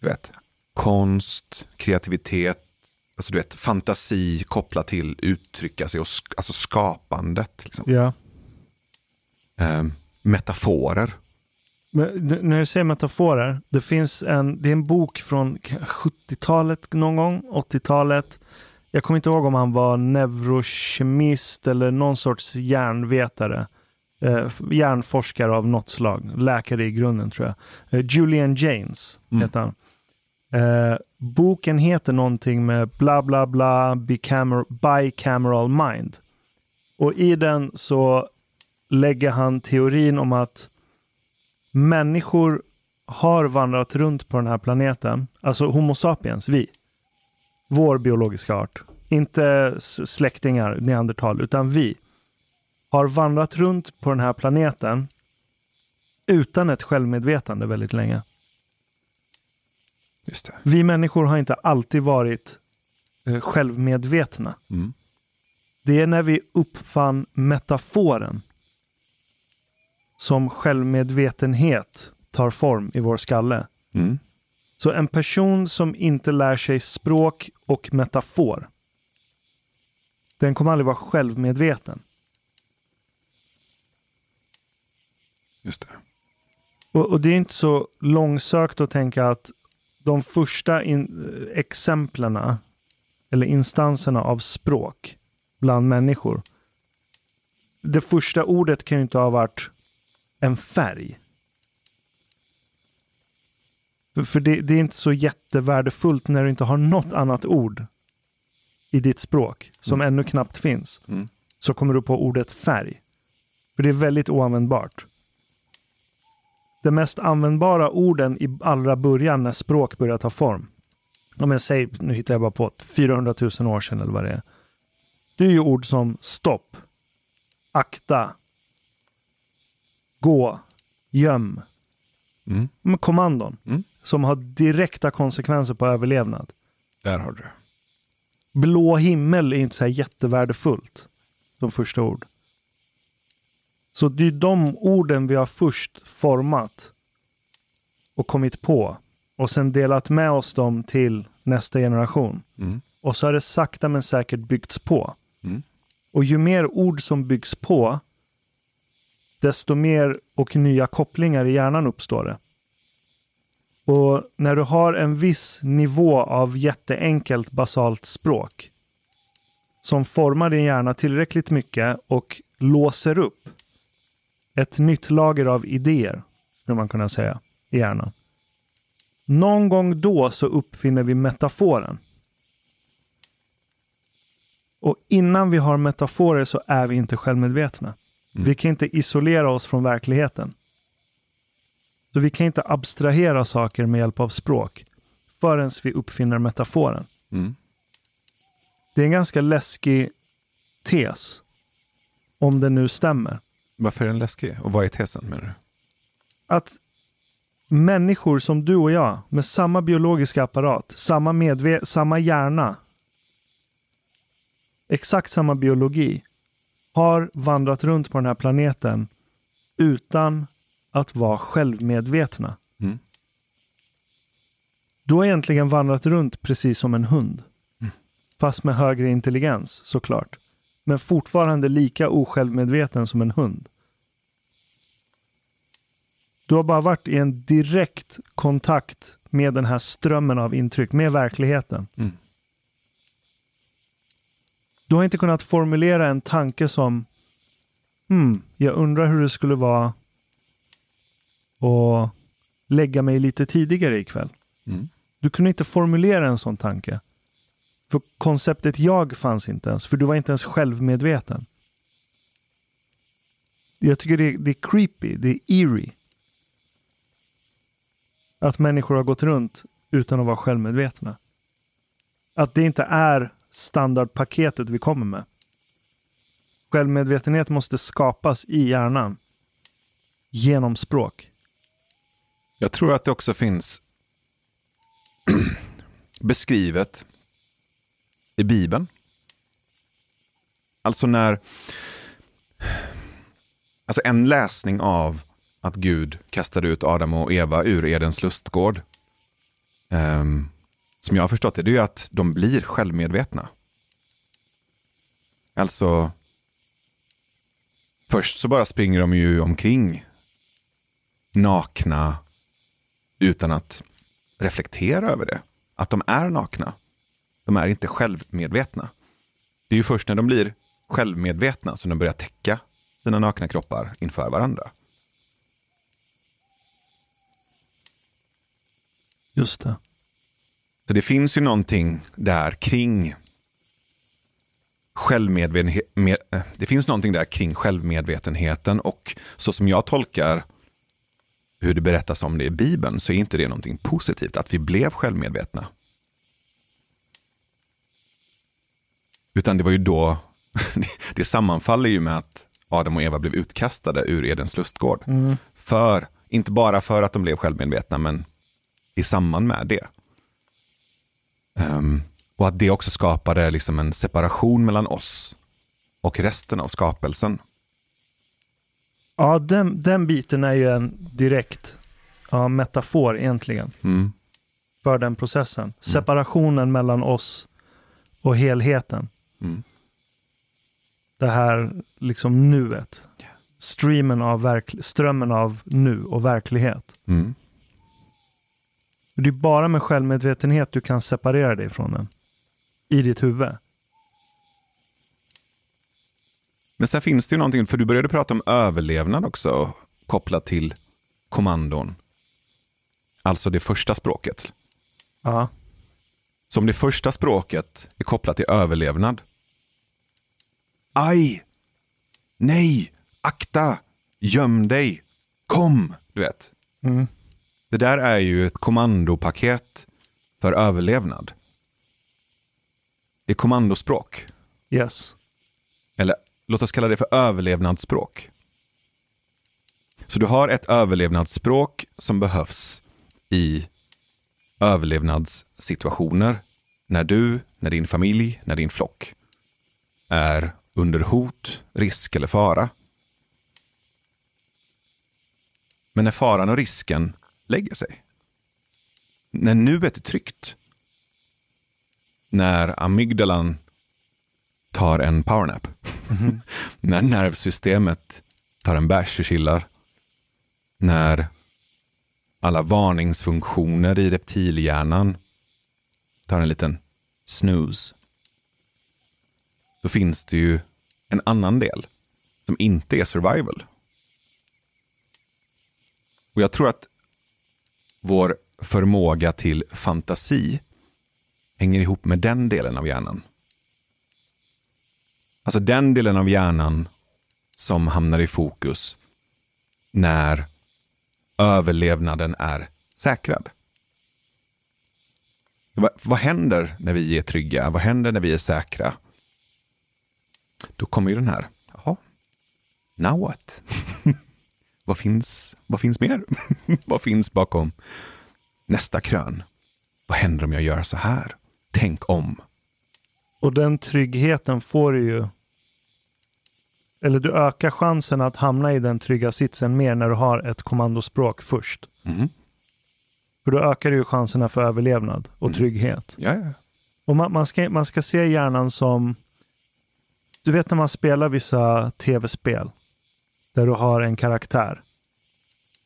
[SPEAKER 1] du vet, konst, kreativitet, alltså du vet, fantasi kopplat till uttrycka sig och sk alltså skapandet. Liksom.
[SPEAKER 2] Ja.
[SPEAKER 1] Um, metaforer.
[SPEAKER 2] Men, när du säger metaforer, det finns en, det är en bok från 70-talet någon gång, 80-talet jag kommer inte ihåg om han var neurokemist eller någon sorts hjärnvetare. Eh, hjärnforskare av något slag. Läkare i grunden tror jag. Eh, Julian James
[SPEAKER 1] Mm.
[SPEAKER 2] heter han. Eh, boken heter någonting med bla bla bla bicamer, bicameral mind. Och i den så lägger han teorin om att människor har vandrat runt på den här planeten, alltså Homo sapiens, vi, vår biologiska art, inte släktingar, neandertal, utan vi, har vandrat runt på den här planeten utan ett självmedvetande väldigt länge.
[SPEAKER 1] Just det.
[SPEAKER 2] Vi människor har inte alltid varit eh, självmedvetna.
[SPEAKER 1] Mm.
[SPEAKER 2] Det är när vi uppfann metaforen som självmedvetenhet tar form i vår skalle.
[SPEAKER 1] Mm.
[SPEAKER 2] Så en person som inte lär sig språk och metafor, den kommer aldrig vara självmedveten.
[SPEAKER 1] Just det.
[SPEAKER 2] Och, och det är inte så långsökt att tänka att de första in, eh, exemplen eller instanserna av språk bland människor. Det första ordet kan ju inte ha varit en färg. För, det, det är inte så jättevärdefullt när du inte har något annat ord i ditt språk som ännu knappt finns.
[SPEAKER 1] Mm.
[SPEAKER 2] Så kommer du på ordet färg. För det är väldigt oanvändbart de mest användbara orden i allra början när språk börjar ta form. Om jag säger, nu hittar jag bara på det, 400 000 år sedan eller vad det är. Det är ju ord som stopp, akta, gå, göm.
[SPEAKER 1] Mm.
[SPEAKER 2] Men kommandon
[SPEAKER 1] Mm.
[SPEAKER 2] som har direkta konsekvenser på överlevnad.
[SPEAKER 1] Där har du det.
[SPEAKER 2] Blå himmel är inte så här jättevärdefullt som första ord. Så det är de orden vi har först format och kommit på och sen delat med oss dem till nästa generation.
[SPEAKER 1] Mm.
[SPEAKER 2] Och så har det sakta men säkert byggts på.
[SPEAKER 1] Mm.
[SPEAKER 2] Och ju mer ord som byggs på, desto mer och nya kopplingar i hjärnan uppstår det. Och när du har en viss nivå av jätteenkelt basalt språk som formar din hjärna tillräckligt mycket och låser upp ett nytt lager av idéer, skulle man kunna säga, i hjärnan. Någon gång då så uppfinner vi metaforen. Och innan vi har metaforer så är vi inte självmedvetna.
[SPEAKER 1] Mm.
[SPEAKER 2] Vi kan inte isolera oss från verkligheten. Så vi kan inte abstrahera saker med hjälp av språk förrän vi uppfinner metaforen.
[SPEAKER 1] Mm.
[SPEAKER 2] Det är en ganska läskig tes. Om det nu stämmer.
[SPEAKER 1] Varför är den läskig? Och vad är tesen menar du?
[SPEAKER 2] Att människor som du och jag med samma biologiska apparat, samma, medve- samma hjärna, exakt samma biologi, har vandrat runt på den här planeten utan att vara självmedvetna.
[SPEAKER 1] Mm.
[SPEAKER 2] Du har egentligen vandrat runt precis som en hund.
[SPEAKER 1] Mm.
[SPEAKER 2] Fast med högre intelligens såklart. Men fortfarande lika osjälvmedveten som en hund. Du har bara varit i en direkt kontakt med den här strömmen av intryck, med verkligheten.
[SPEAKER 1] Mm.
[SPEAKER 2] Du har inte kunnat formulera en tanke som hmm, jag undrar hur det skulle vara att lägga mig lite tidigare ikväll.
[SPEAKER 1] Mm.
[SPEAKER 2] Du kunde inte formulera en sån tanke. För konceptet jag fanns inte ens, för du var inte ens självmedveten. Jag tycker det är, det är creepy, det är eerie. Att människor har gått runt utan att vara självmedvetna. Att det inte är standardpaketet vi kommer med. Självmedvetenhet måste skapas i hjärnan. Genom språk.
[SPEAKER 1] Jag tror att det också finns beskrivet i Bibeln. Alltså när... Alltså en läsning av att Gud kastade ut Adam och Eva ur Edens lustgård. um, som jag har förstått det, det är ju att de blir självmedvetna. Alltså... Först så bara springer de ju omkring nakna utan att reflektera över det. Att de är nakna. De är inte självmedvetna. Det är ju först när de blir självmedvetna som de börjar täcka sina nakna kroppar inför varandra.
[SPEAKER 2] Just det.
[SPEAKER 1] Så det finns ju någonting där kring självmedvetenhet. Med, eh, det finns någonting där kring självmedvetenheten och så som jag tolkar hur det berättas om det i Bibeln så är inte det någonting positivt att vi blev självmedvetna. Utan det var ju då, det sammanfaller ju med att Adam och Eva blev utkastade ur Edens lustgård.
[SPEAKER 2] Mm.
[SPEAKER 1] För, inte bara för att de blev självmedvetna, men i samband med det. Um, och att det också skapade liksom en separation mellan oss och resten av skapelsen.
[SPEAKER 2] Ja, den, den biten är ju en direkt ja, metafor egentligen
[SPEAKER 1] Mm.
[SPEAKER 2] för den processen. Separationen mellan oss och helheten.
[SPEAKER 1] Mm.
[SPEAKER 2] Det här liksom nuet. Streamen av verk- strömmen av nu och verklighet.
[SPEAKER 1] Mm.
[SPEAKER 2] Det är bara med självmedvetenhet du kan separera dig från den. I ditt huvud.
[SPEAKER 1] Men sen finns det ju någonting, för du började prata om överlevnad också, kopplat till kommandon. Alltså det första språket.
[SPEAKER 2] Ja.
[SPEAKER 1] Så om det första språket är kopplat till överlevnad. Aj! Nej! Akta! Göm dig! Kom! Du vet.
[SPEAKER 2] Mm.
[SPEAKER 1] Det där är ju ett kommandopaket för överlevnad. Det är kommandospråk.
[SPEAKER 2] Yes.
[SPEAKER 1] Eller låt oss kalla det för överlevnadsspråk. Så du har ett överlevnadsspråk som behövs i överlevnadssituationer när du, när din familj, när din flock är under hot, risk eller fara. Men när faran och risken lägger sig. När nuet är tryggt. När amygdalan tar en powernap. när nervsystemet tar en bärs och chillar. När alla varningsfunktioner i reptilhjärnan tar en liten snooze. Så finns det ju en annan del som inte är survival. Och jag tror att vår förmåga till fantasi hänger ihop med den delen av hjärnan. Alltså den delen av hjärnan som hamnar i fokus när överlevnaden är säkrad. Vad, vad händer när vi är trygga? Vad händer när vi är säkra? Då kommer ju den här, jaha, now what? vad, finns, vad finns mer? vad finns bakom nästa krön? Vad händer om jag gör så här? Tänk om.
[SPEAKER 2] Och den tryggheten får du ju. Eller du ökar chansen att hamna i den trygga sitsen mer när du har ett kommandospråk först.
[SPEAKER 1] Mhm.
[SPEAKER 2] För då ökar du ju chanserna för överlevnad och
[SPEAKER 1] Mm.
[SPEAKER 2] trygghet.
[SPEAKER 1] Ja, ja.
[SPEAKER 2] Och man, man, ska, man ska se hjärnan som... Du vet när man spelar vissa tv-spel där du har en karaktär.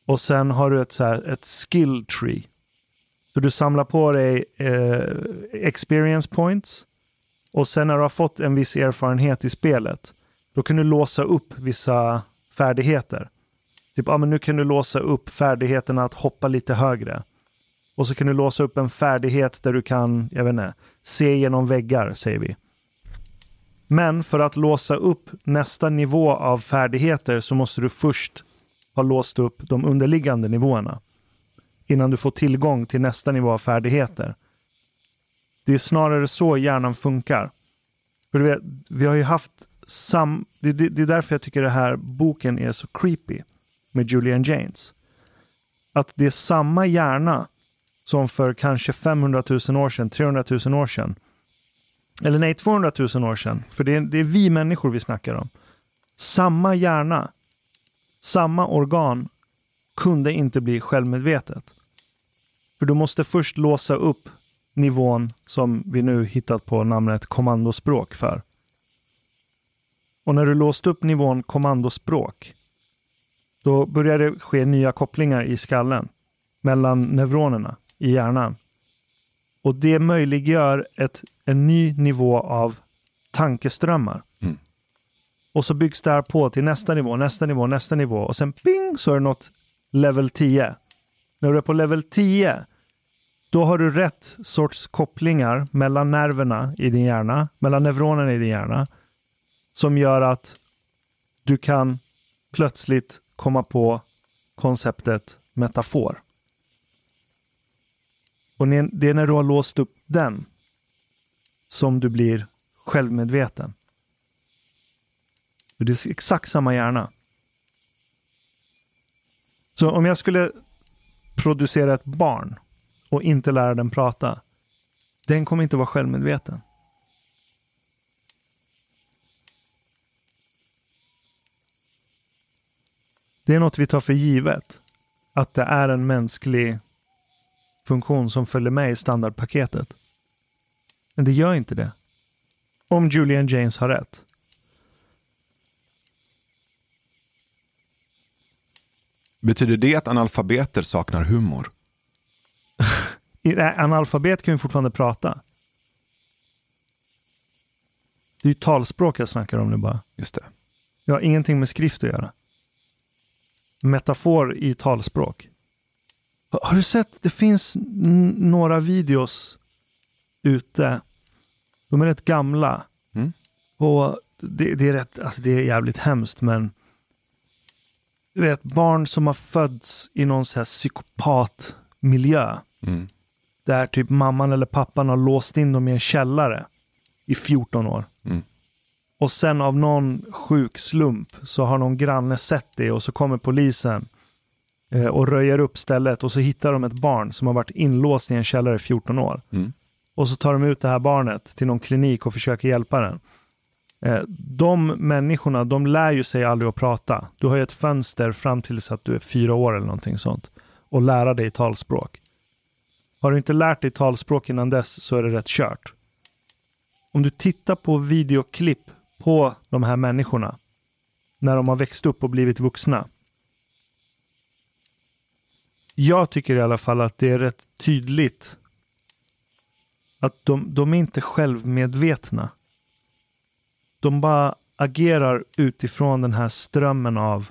[SPEAKER 2] Och sen har du ett, så här, ett skill tree. Så du samlar på dig eh, experience points. Och sen när du har fått en viss erfarenhet i spelet, då kan du låsa upp vissa färdigheter. Typ, ah, men nu kan du låsa upp färdigheten att hoppa lite högre. Och så kan du låsa upp en färdighet där du kan, jag vet inte, se genom väggar, säger vi. Men för att låsa upp nästa nivå av färdigheter så måste du först ha låst upp de underliggande nivåerna. Innan du får tillgång till nästa nivå av färdigheter. Det är snarare så hjärnan funkar. För du vet, vi har ju haft sam... Det, det, det är därför jag tycker den här boken är så creepy med Julian James. Att det är samma hjärna som för kanske 500 000 år sedan, 300 000 år sedan. Eller nej, 200 000 år sedan. För det är, det är vi människor vi snackar om. Samma hjärna, samma organ kunde inte bli självmedvetet. För du måste först låsa upp nivån som vi nu hittat på namnet kommandospråk för. Och när du låst upp nivån kommandospråk, då börjar det ske nya kopplingar i skallen mellan neuronerna i hjärnan. Och det möjliggör ett, en ny nivå av tankeströmmar.
[SPEAKER 1] Mm.
[SPEAKER 2] Och så byggs det här på till nästa nivå, nästa nivå, nästa nivå. Och sen ping så är det något level 10. När du är på level 10, då har du rätt sorts kopplingar mellan nerverna i din hjärna, mellan neuronerna i din hjärna, som gör att du kan plötsligt komma på konceptet metafor. Och det är när du har låst upp den som du blir självmedveten. Det är exakt samma hjärna. Så om jag skulle producera ett barn och inte lära den prata, den kommer inte vara självmedveten. Det är något vi tar för givet. Att det är en mänsklig funktion som följer med i standardpaketet. Men det gör inte det. Om Julian James har rätt.
[SPEAKER 1] Betyder det att analfabeter saknar humor?
[SPEAKER 2] Analfabet kan ju fortfarande prata. Det är ju talspråk jag snackar om nu bara.
[SPEAKER 1] Just det.
[SPEAKER 2] Jag har ingenting med skrift att göra. Metafor i talspråk. Har du sett? Det finns några videos ute. De är rätt gamla. Mm. Och det, det, är rätt, alltså det är jävligt hemskt men du vet, barn som har fötts i någon så här psykopatmiljö. Mm. Där typ mamman eller pappan har låst in dem i en källare i 14 år. Mm. Och sen av någon sjuk slump så har någon granne sett det och så kommer polisen eh, och röjer upp stället och så hittar de ett barn som har varit inlåst i en källare i 14 år. Mm. Och så tar de ut det här barnet till någon klinik och försöker hjälpa den. Eh, de människorna, de lär ju sig aldrig att prata. Du har ju ett fönster fram tills att du är fyra år eller någonting sånt. Och lära dig talspråk. Har du inte lärt dig talspråk innan dess så är det rätt kört. Om du tittar på videoklipp på de här människorna när de har växt upp och blivit vuxna. Jag tycker i alla fall att det är rätt tydligt att de, de är inte självmedvetna de bara agerar utifrån den här strömmen av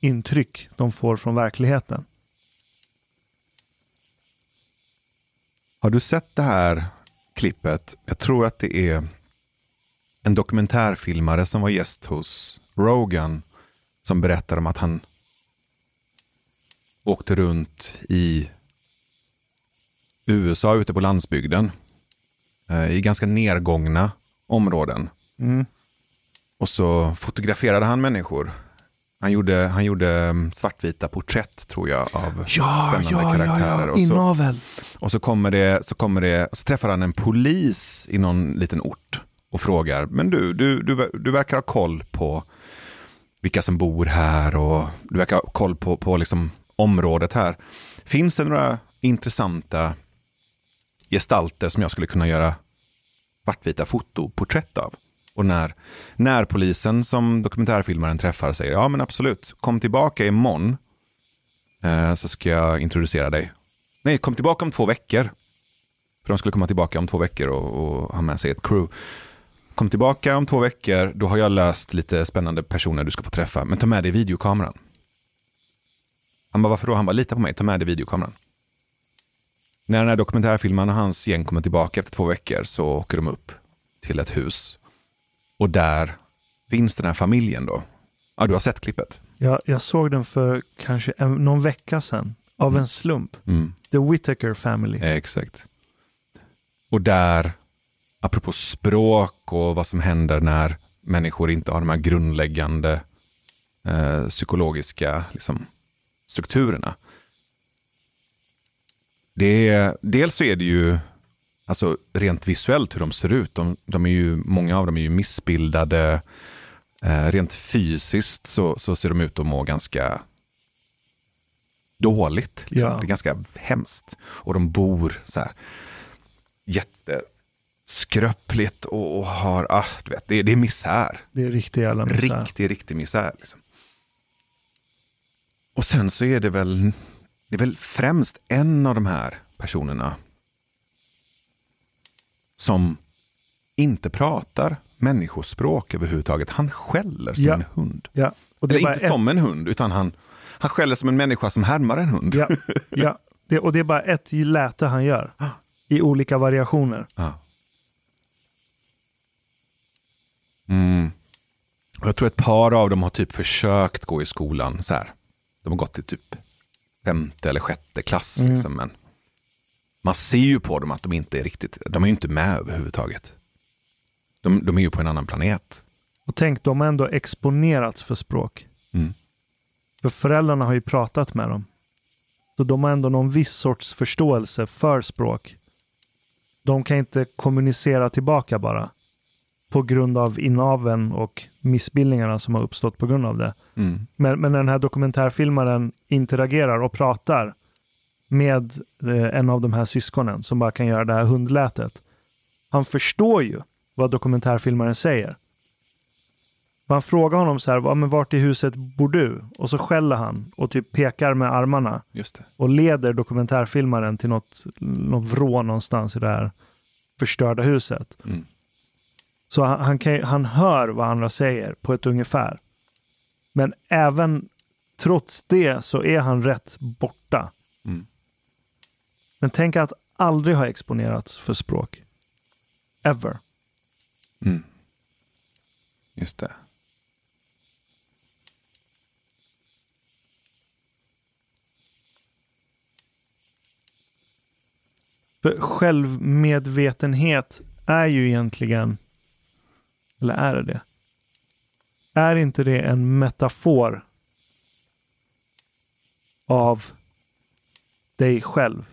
[SPEAKER 2] intryck de får från verkligheten.
[SPEAKER 1] Har du sett det här klippet? Jag tror att det är en dokumentärfilmare som var gäst hos Rogan som berättar om att han åkte runt i USA ute på landsbygden i ganska nergångna områden. Mm. Och så fotograferade han människor. Han gjorde, han gjorde mm, svartvita porträtt tror jag av
[SPEAKER 2] ja,
[SPEAKER 1] spännande
[SPEAKER 2] ja,
[SPEAKER 1] karaktärer.
[SPEAKER 2] Ja, ja. Inavel.
[SPEAKER 1] Och så kommer det, så kommer det, så träffar han en polis i någon liten ort och frågar, men du, du, du, du verkar ha koll på vilka som bor här och du verkar ha koll på, på liksom området här. Finns det några intressanta gestalter som jag skulle kunna göra svartvita fotoporträtt av? Och när, när polisen som dokumentärfilmaren träffar säger ja men absolut, kom tillbaka imorgon eh, så ska jag introducera dig. Nej, kom tillbaka om två veckor. För de skulle komma tillbaka om två veckor och, och ha med sig ett crew. Kom tillbaka om två veckor, då har jag löst lite spännande personer du ska få träffa. Men ta med dig videokameran. Han bara, varför då? Han bara, lita på mig, ta med dig videokameran. När den här dokumentärfilmaren och hans gäng kommer tillbaka efter två veckor så åker de upp till ett hus och där finns den här familjen då. Ja, du har sett klippet?
[SPEAKER 2] Ja, jag såg den för kanske en, någon vecka sedan. Av mm. en slump. Mm. The Whittaker Family.
[SPEAKER 1] Ja, exakt. Och där, apropå språk och vad som händer när människor inte har de här grundläggande eh, psykologiska liksom, strukturerna. Det är, dels så är det ju alltså rent visuellt hur de ser ut. De, de är ju, många av dem är ju missbildade. Eh, rent fysiskt så, så ser de ut att må ganska dåligt. Liksom. Ja. Det är ganska hemskt. Och de bor så här jätteskröpligt och, och har, ah, du vet, det, det är misär.
[SPEAKER 2] Det är riktig jävla misär.
[SPEAKER 1] Riktig, riktig misär. Liksom. Och sen så är det väl, det är väl främst en av de här personerna som inte pratar människospråk överhuvudtaget. Han skäller som
[SPEAKER 2] Ja.
[SPEAKER 1] en hund.
[SPEAKER 2] Ja. Och det
[SPEAKER 1] Eller inte
[SPEAKER 2] ett,
[SPEAKER 1] som en hund, utan han, han skäller som en människa som härmar en hund.
[SPEAKER 2] Ja, ja. Det, och det är bara ett läte han gör. I olika variationer.
[SPEAKER 1] Ja. Mm. Jag tror ett par av dem har typ försökt gå i skolan så här. De har gått i typ femte eller sjätte klass.
[SPEAKER 2] Mm.
[SPEAKER 1] Liksom, men man ser ju på dem att de inte är riktigt, de är ju inte med överhuvudtaget. De, de är ju på en annan planet.
[SPEAKER 2] Och tänk, de har ändå exponerats för språk.
[SPEAKER 1] Mm.
[SPEAKER 2] För föräldrarna har ju pratat med dem. Så de har ändå någon viss sorts förståelse för språk. De kan inte kommunicera tillbaka bara. På grund av inaveln och missbildningarna som har uppstått på grund av det.
[SPEAKER 1] Mm.
[SPEAKER 2] Men, men den här dokumentärfilmaren interagerar och pratar med eh, en av de här syskonen som bara kan göra det här hundlätet. Han förstår ju vad dokumentärfilmaren säger. Man frågar honom så här, "Ja, men vart i huset bor du? Och så skäller han och typ pekar med armarna och leder dokumentärfilmaren till något, något vrå någonstans i det här förstörda huset.
[SPEAKER 1] Mm.
[SPEAKER 2] Så han, han, kan, han hör vad andra säger på ett ungefär. Men även trots det så är han rätt borta.
[SPEAKER 1] Mm.
[SPEAKER 2] Men tänk att aldrig ha exponerats för språk. Ever.
[SPEAKER 1] Mm. Just det.
[SPEAKER 2] För självmedvetenhet är ju egentligen, eller är det det? Är inte det en metafor av dig själv?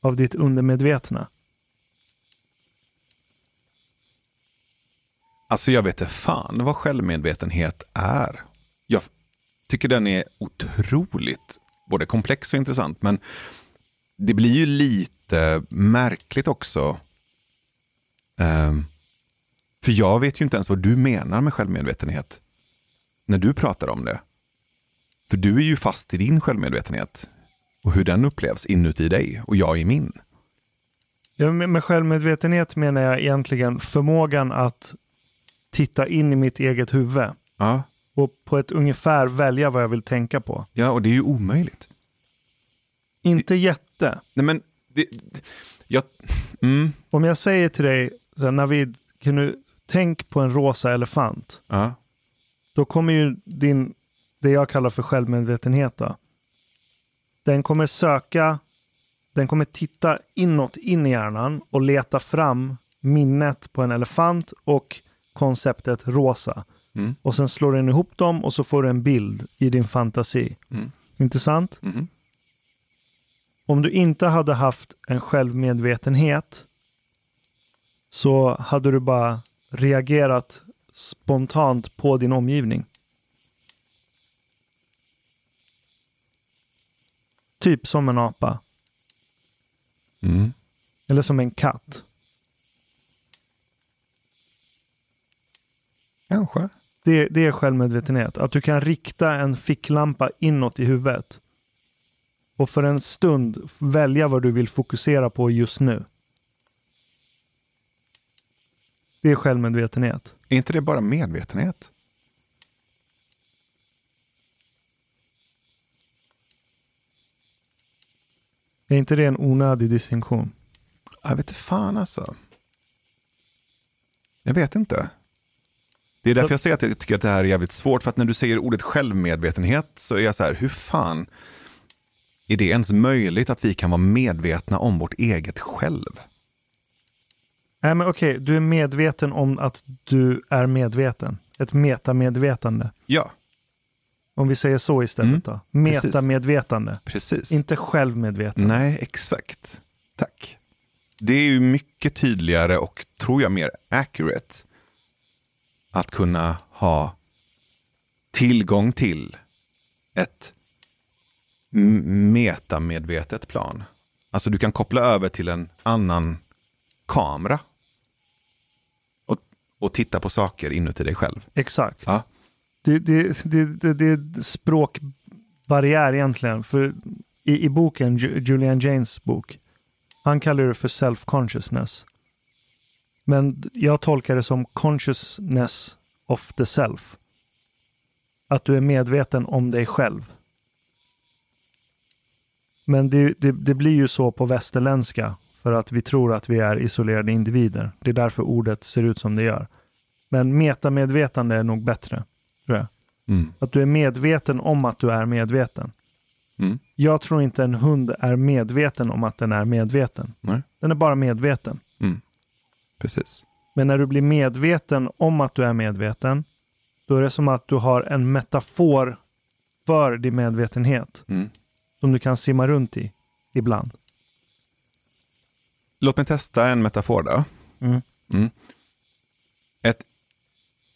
[SPEAKER 2] Av ditt undermedvetna?
[SPEAKER 1] Alltså jag vet inte fan vad självmedvetenhet är. Jag tycker den är otroligt både komplex och intressant. Men det blir ju lite märkligt också. Um för jag vet ju inte ens vad du menar med självmedvetenhet. När du pratar om det. För du är ju fast i din självmedvetenhet. Och hur den upplevs inuti dig och jag i min.
[SPEAKER 2] Ja, med med självmedvetenhet menar jag egentligen förmågan att titta in i mitt eget huvud
[SPEAKER 1] Ja,
[SPEAKER 2] och på ett ungefär välja vad jag vill tänka på.
[SPEAKER 1] ja och det är ju omöjligt.
[SPEAKER 2] Inte jätte.
[SPEAKER 1] Nej men, det, det- jag, mm,
[SPEAKER 2] Om jag säger till dig, Navid, kan du tänk på en rosa elefant?
[SPEAKER 1] ja,
[SPEAKER 2] Då kommer ju din, det jag kallar för självmedvetenhet då. Den kommer söka, den kommer titta inåt in i hjärnan och leta fram minnet på en elefant och konceptet rosa.
[SPEAKER 1] Mm.
[SPEAKER 2] Och sen slår den ihop dem och så får du en bild i din fantasi.
[SPEAKER 1] Mm.
[SPEAKER 2] Intressant?
[SPEAKER 1] Mhm.
[SPEAKER 2] Om du inte hade haft en självmedvetenhet så hade du bara reagerat spontant på din omgivning. Typ som en apa.
[SPEAKER 1] Mm.
[SPEAKER 2] Eller som en katt.
[SPEAKER 1] Kanske.
[SPEAKER 2] Det, det är självmedvetenhet. Att du kan rikta en ficklampa inåt i huvudet. Och för en stund välja vad du vill fokusera på just nu. Det är självmedvetenhet.
[SPEAKER 1] Är inte det bara medvetenhet?
[SPEAKER 2] Är inte det en onödig distinktion?
[SPEAKER 1] Jag vet fan alltså. Jag vet inte. Det är därför jag säger att jag tycker att det här är jävligt svårt. För att när du säger ordet självmedvetenhet så är jag så här, hur fan är det ens möjligt att vi kan vara medvetna om vårt eget själv?
[SPEAKER 2] Nej men okej, du är medveten om att du är medveten. Ett metamedvetande.
[SPEAKER 1] Ja,
[SPEAKER 2] Om vi säger så istället
[SPEAKER 1] Mm,
[SPEAKER 2] då. Metamedvetande.
[SPEAKER 1] precis.
[SPEAKER 2] Inte självmedvetande.
[SPEAKER 1] Nej, exakt. Tack. Det är ju mycket tydligare och tror jag mer accurate att kunna ha tillgång till ett metamedvetet plan. Alltså du kan koppla över till en annan kamera och, och titta på saker inuti dig själv.
[SPEAKER 2] Exakt.
[SPEAKER 1] Ja.
[SPEAKER 2] Det, det, det, det, är språkbarriär egentligen. För i, i boken, Ju- Julian Janes bok, han kallar det för self-consciousness. Men jag tolkar det som consciousness of the self. Att du är medveten om dig själv. Men det, det, det blir ju så på västerländska för att vi tror att vi är isolerade individer. Det är därför ordet ser ut som det gör. Men metamedvetande är nog bättre, tror jag.
[SPEAKER 1] Mm.
[SPEAKER 2] Att du är medveten om att du är medveten.
[SPEAKER 1] Mm.
[SPEAKER 2] Jag tror inte en hund är medveten om att den är medveten.
[SPEAKER 1] Nej.
[SPEAKER 2] Den är bara medveten.
[SPEAKER 1] Precis.
[SPEAKER 2] Men när du blir medveten om att du är medveten, då är det som att du har en metafor för din medvetenhet
[SPEAKER 1] Mm.
[SPEAKER 2] som du kan simma runt i ibland.
[SPEAKER 1] Låt mig testa en metafor då.
[SPEAKER 2] Mm.
[SPEAKER 1] Mm. Ett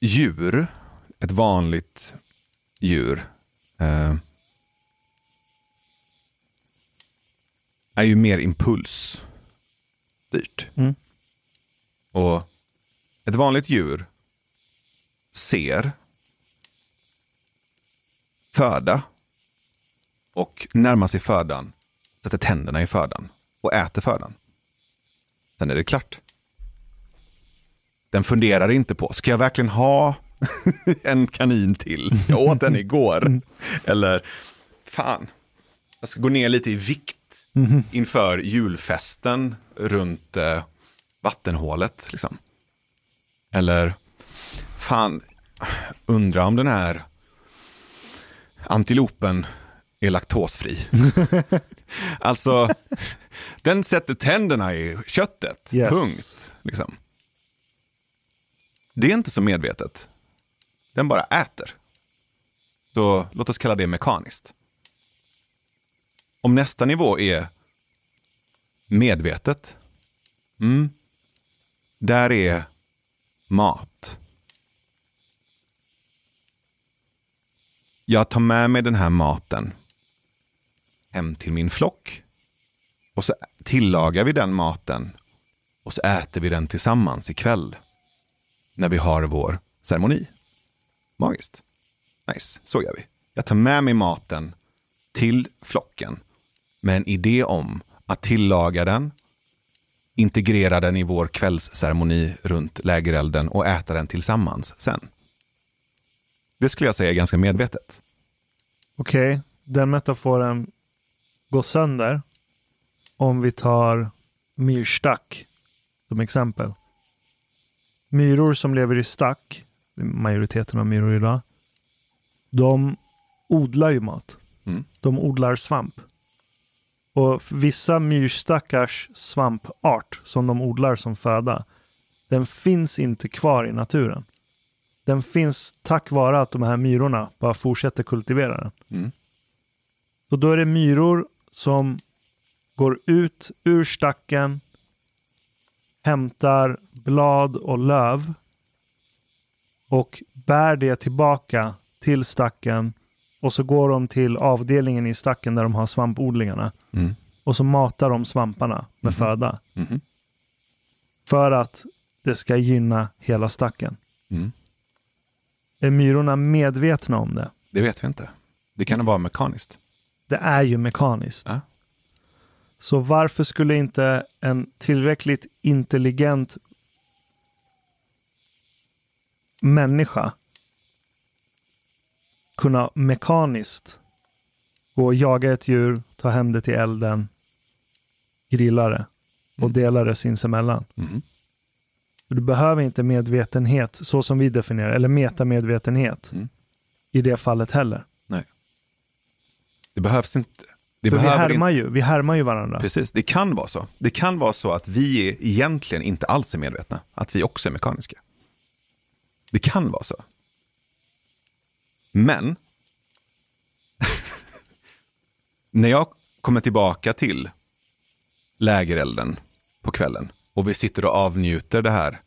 [SPEAKER 1] djur, ett vanligt djur, eh, är ju mer impulsstyrt.
[SPEAKER 2] Mm.
[SPEAKER 1] Och ett vanligt djur ser föda och närmar sig födan, sätter tänderna i födan och äter födan. Sen är det klart. Den funderar inte på, ska jag verkligen ha en kanin till? Jag åt den igår. Eller, fan, jag ska gå ner lite i vikt inför julfesten runt eh, vattenhålet. Liksom. Eller, fan, Undra om den här antilopen är laktosfri. alltså, den sätter tänderna i köttet.
[SPEAKER 2] Yes.
[SPEAKER 1] Punkt. Liksom. Det är inte så medvetet. Den bara äter. Så låt oss kalla det mekaniskt. Om nästa nivå är medvetet. Mm. Där är mat. Jag tar med mig den här maten hem till min flock. Och så tillagar vi den maten. Och så äter vi den tillsammans ikväll. När vi har vår ceremoni. Magiskt. Nice, så gör vi. Jag tar med mig maten till flocken. Med en idé om att tillaga den. Integrera den i vår kvällsceremoni runt lägerelden och äta den tillsammans sen. Det skulle jag säga är ganska medvetet.
[SPEAKER 2] Okej, den metaforen går sönder om vi tar myrstack som exempel. Myror som lever i stack, majoriteten av myror idag, de odlar ju mat.
[SPEAKER 1] Mm.
[SPEAKER 2] De odlar svamp. Och vissa myrstackars svampart som de odlar som föda, den finns inte kvar i naturen. Den finns tack vare att de här myrorna bara fortsätter kultivera den.
[SPEAKER 1] Mm.
[SPEAKER 2] Så då är det myror som går ut ur stacken, hämtar blad och löv och bär det tillbaka till stacken och så går de till avdelningen i stacken där de har svampodlingarna
[SPEAKER 1] Mm.
[SPEAKER 2] och så matar de svamparna med
[SPEAKER 1] Mhm.
[SPEAKER 2] föda
[SPEAKER 1] Mhm.
[SPEAKER 2] för att det ska gynna hela stacken.
[SPEAKER 1] Mm.
[SPEAKER 2] Är myrorna medvetna om det?
[SPEAKER 1] Det vet vi inte. Det kan vara mekaniskt.
[SPEAKER 2] Det är ju mekaniskt.
[SPEAKER 1] Ja.
[SPEAKER 2] Så varför skulle inte en tillräckligt intelligent människa kunna mekaniskt gå och jaga ett djur, ta hem det till elden, grilla det och
[SPEAKER 1] Mm.
[SPEAKER 2] dela det sinsemellan.
[SPEAKER 1] Mhm.
[SPEAKER 2] Du behöver inte medvetenhet så som vi definierar, eller metamedvetenhet
[SPEAKER 1] Mm.
[SPEAKER 2] i det fallet heller.
[SPEAKER 1] Det behövs inte. Det
[SPEAKER 2] För vi härmar,
[SPEAKER 1] inte.
[SPEAKER 2] ju, vi härmar ju varandra.
[SPEAKER 1] Precis, det kan vara så. Det kan vara så att vi är egentligen inte alls är medvetna. Att vi också är mekaniska. Det kan vara så. Men, när jag kommer tillbaka till lägerelden på kvällen och vi sitter och avnjuter det här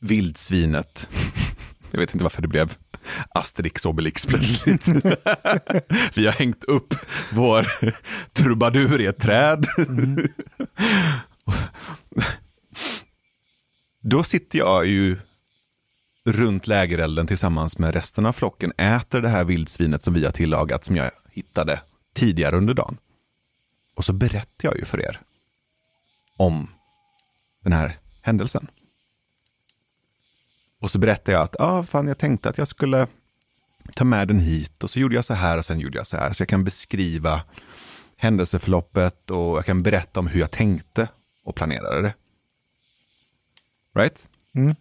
[SPEAKER 1] vildsvinet. Jag vet inte varför det blev Asterix Obelix plötsligt. Vi har hängt upp vår trubadur i ett träd. Då sitter jag ju runt lägerelden tillsammans med resten av flocken, äter det här vildsvinet som vi har tillagat, som jag hittade tidigare under dagen. Och så berättar jag ju för er om den här händelsen. Och så berättar jag att ah, fan, jag tänkte att jag skulle ta med den hit och så gjorde jag så här och sen gjorde jag så här. Så jag kan beskriva händelseförloppet och jag kan berätta om hur jag tänkte och planerade det. Right?
[SPEAKER 2] Mm.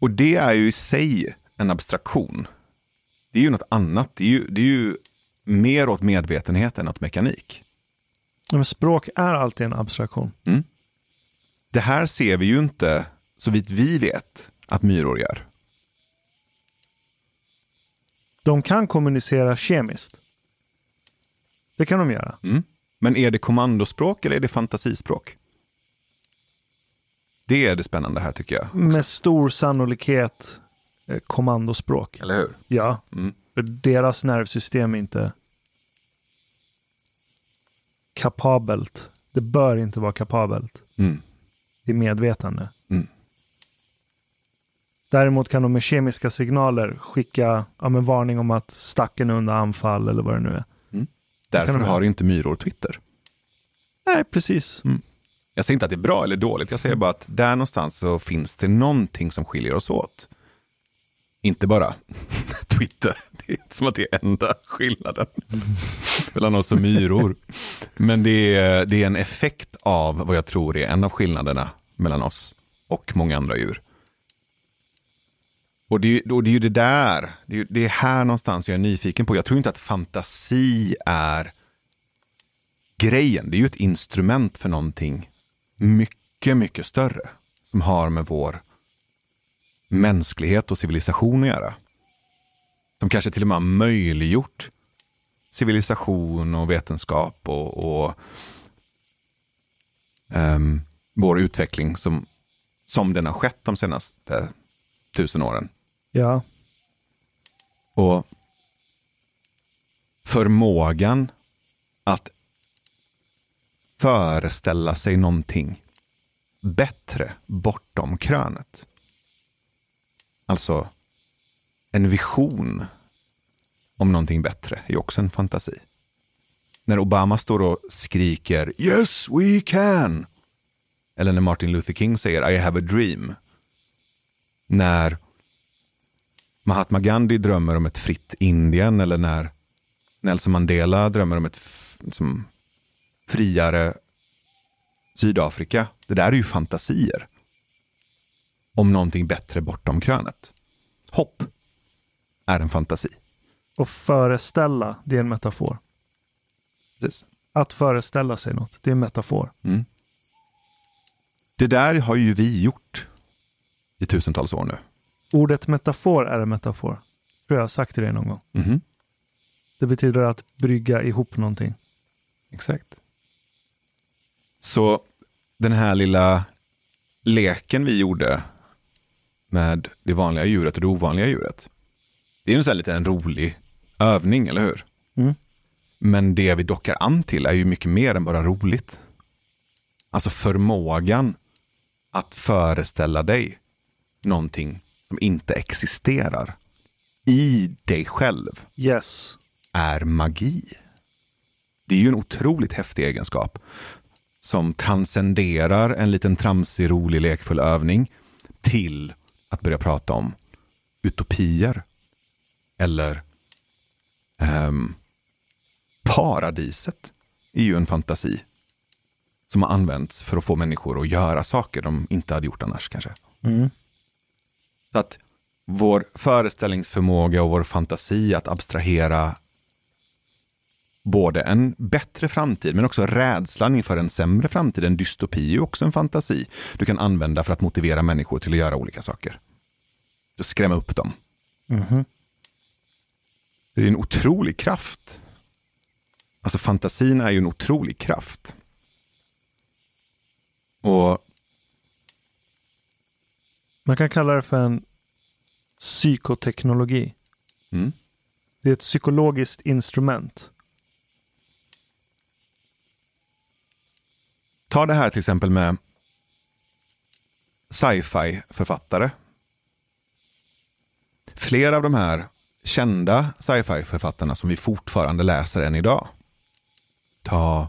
[SPEAKER 1] Och det är ju i sig en abstraktion. Det är ju något annat. Det är ju, det är ju mer åt medvetenhet än åt mekanik.
[SPEAKER 2] Men språk är alltid en abstraktion.
[SPEAKER 1] Mm. Det här ser vi ju inte, så vitt vi vet, att myror gör.
[SPEAKER 2] De kan kommunicera kemiskt. Det kan de göra.
[SPEAKER 1] Mm. Men är det kommandospråk eller är det fantasispråk? Det är det spännande här tycker jag. också.
[SPEAKER 2] Med stor sannolikhet eh, kommandospråk.
[SPEAKER 1] Eller hur?
[SPEAKER 2] Ja,
[SPEAKER 1] Mm.
[SPEAKER 2] för deras nervsystem är inte kapabelt. Det bör inte vara kapabelt
[SPEAKER 1] Mm.
[SPEAKER 2] I medvetande.
[SPEAKER 1] Mm.
[SPEAKER 2] Däremot kan de med kemiska signaler skicka ja, men varning om att stacken är under anfall eller vad det nu är.
[SPEAKER 1] Därför
[SPEAKER 2] de
[SPEAKER 1] har inte myror Twitter.
[SPEAKER 2] Nej, precis.
[SPEAKER 1] Jag säger inte att det är bra eller dåligt, jag säger bara att där någonstans så finns det någonting som skiljer oss åt. Inte bara Twitter, det är inte som att det är enda skillnaden mellan oss och myror. Men det är, det är en effekt av vad jag tror är en av skillnaderna mellan oss och många andra djur. Och det, är ju- och det är ju det där, det är, det är här någonstans jag är nyfiken på. Jag tror inte att fantasi är grejen. Det är ju ett instrument för någonting mycket, mycket större. Som har med vår mänsklighet och civilisation att göra. Som kanske till och med har möjliggjort civilisation och vetenskap och, och um, vår utveckling som, som den har skett de senaste tusen åren.
[SPEAKER 2] Ja,
[SPEAKER 1] Och förmågan att föreställa sig någonting bättre bortom krönet. Alltså, en vision om någonting bättre är också en fantasi. När Obama står och skriker “Yes, we can!” Eller när Martin Luther King säger “I have a dream”. När Mahatma Gandhi drömmer om ett fritt Indien eller när Nelson Mandela drömmer om ett liksom, friare Sydafrika. Det där är ju fantasier. Om någonting bättre bortom krönet. Hopp är en fantasi.
[SPEAKER 2] och föreställa, det är en metafor.
[SPEAKER 1] Precis.
[SPEAKER 2] Att föreställa sig något, det är en metafor.
[SPEAKER 1] Mm. Det där har ju vi gjort i tusentals år nu.
[SPEAKER 2] Ordet metafor är en metafor. Tror jag har sagt till dig någon gång.
[SPEAKER 1] Mhm.
[SPEAKER 2] Det betyder att brygga ihop någonting.
[SPEAKER 1] Exakt. Så den här lilla leken vi gjorde med det vanliga djuret och det ovanliga djuret. Det är ju en sån här liten rolig övning, eller hur?
[SPEAKER 2] Mm.
[SPEAKER 1] Men det vi dockar an till är ju mycket mer än bara roligt. Alltså förmågan att föreställa dig någonting som inte existerar i dig själv
[SPEAKER 2] Yes.
[SPEAKER 1] är magi. Det är ju en otroligt häftig egenskap som transcenderar en liten tramsig, rolig, lekfull övning till att börja prata om utopier eller ehm, paradiset är ju en fantasi som har använts för att få människor att göra saker de inte hade gjort annars kanske.
[SPEAKER 2] Mm.
[SPEAKER 1] Så att vår föreställningsförmåga och vår fantasi att abstrahera både en bättre framtid men också rädslan inför en sämre framtid, en dystopi är ju också en fantasi du kan använda för att motivera människor till att göra olika saker. Och skrämma upp dem.
[SPEAKER 2] Mhm.
[SPEAKER 1] Det är en otrolig kraft. Alltså fantasin är ju en otrolig kraft. Och
[SPEAKER 2] Man kan kalla det för en psykoteknologi.
[SPEAKER 1] mm,
[SPEAKER 2] Det är ett psykologiskt instrument.
[SPEAKER 1] Ta det här till exempel med sci-fi författare. Flera av de här kända sci-fi författarna som vi fortfarande läser än idag. Ta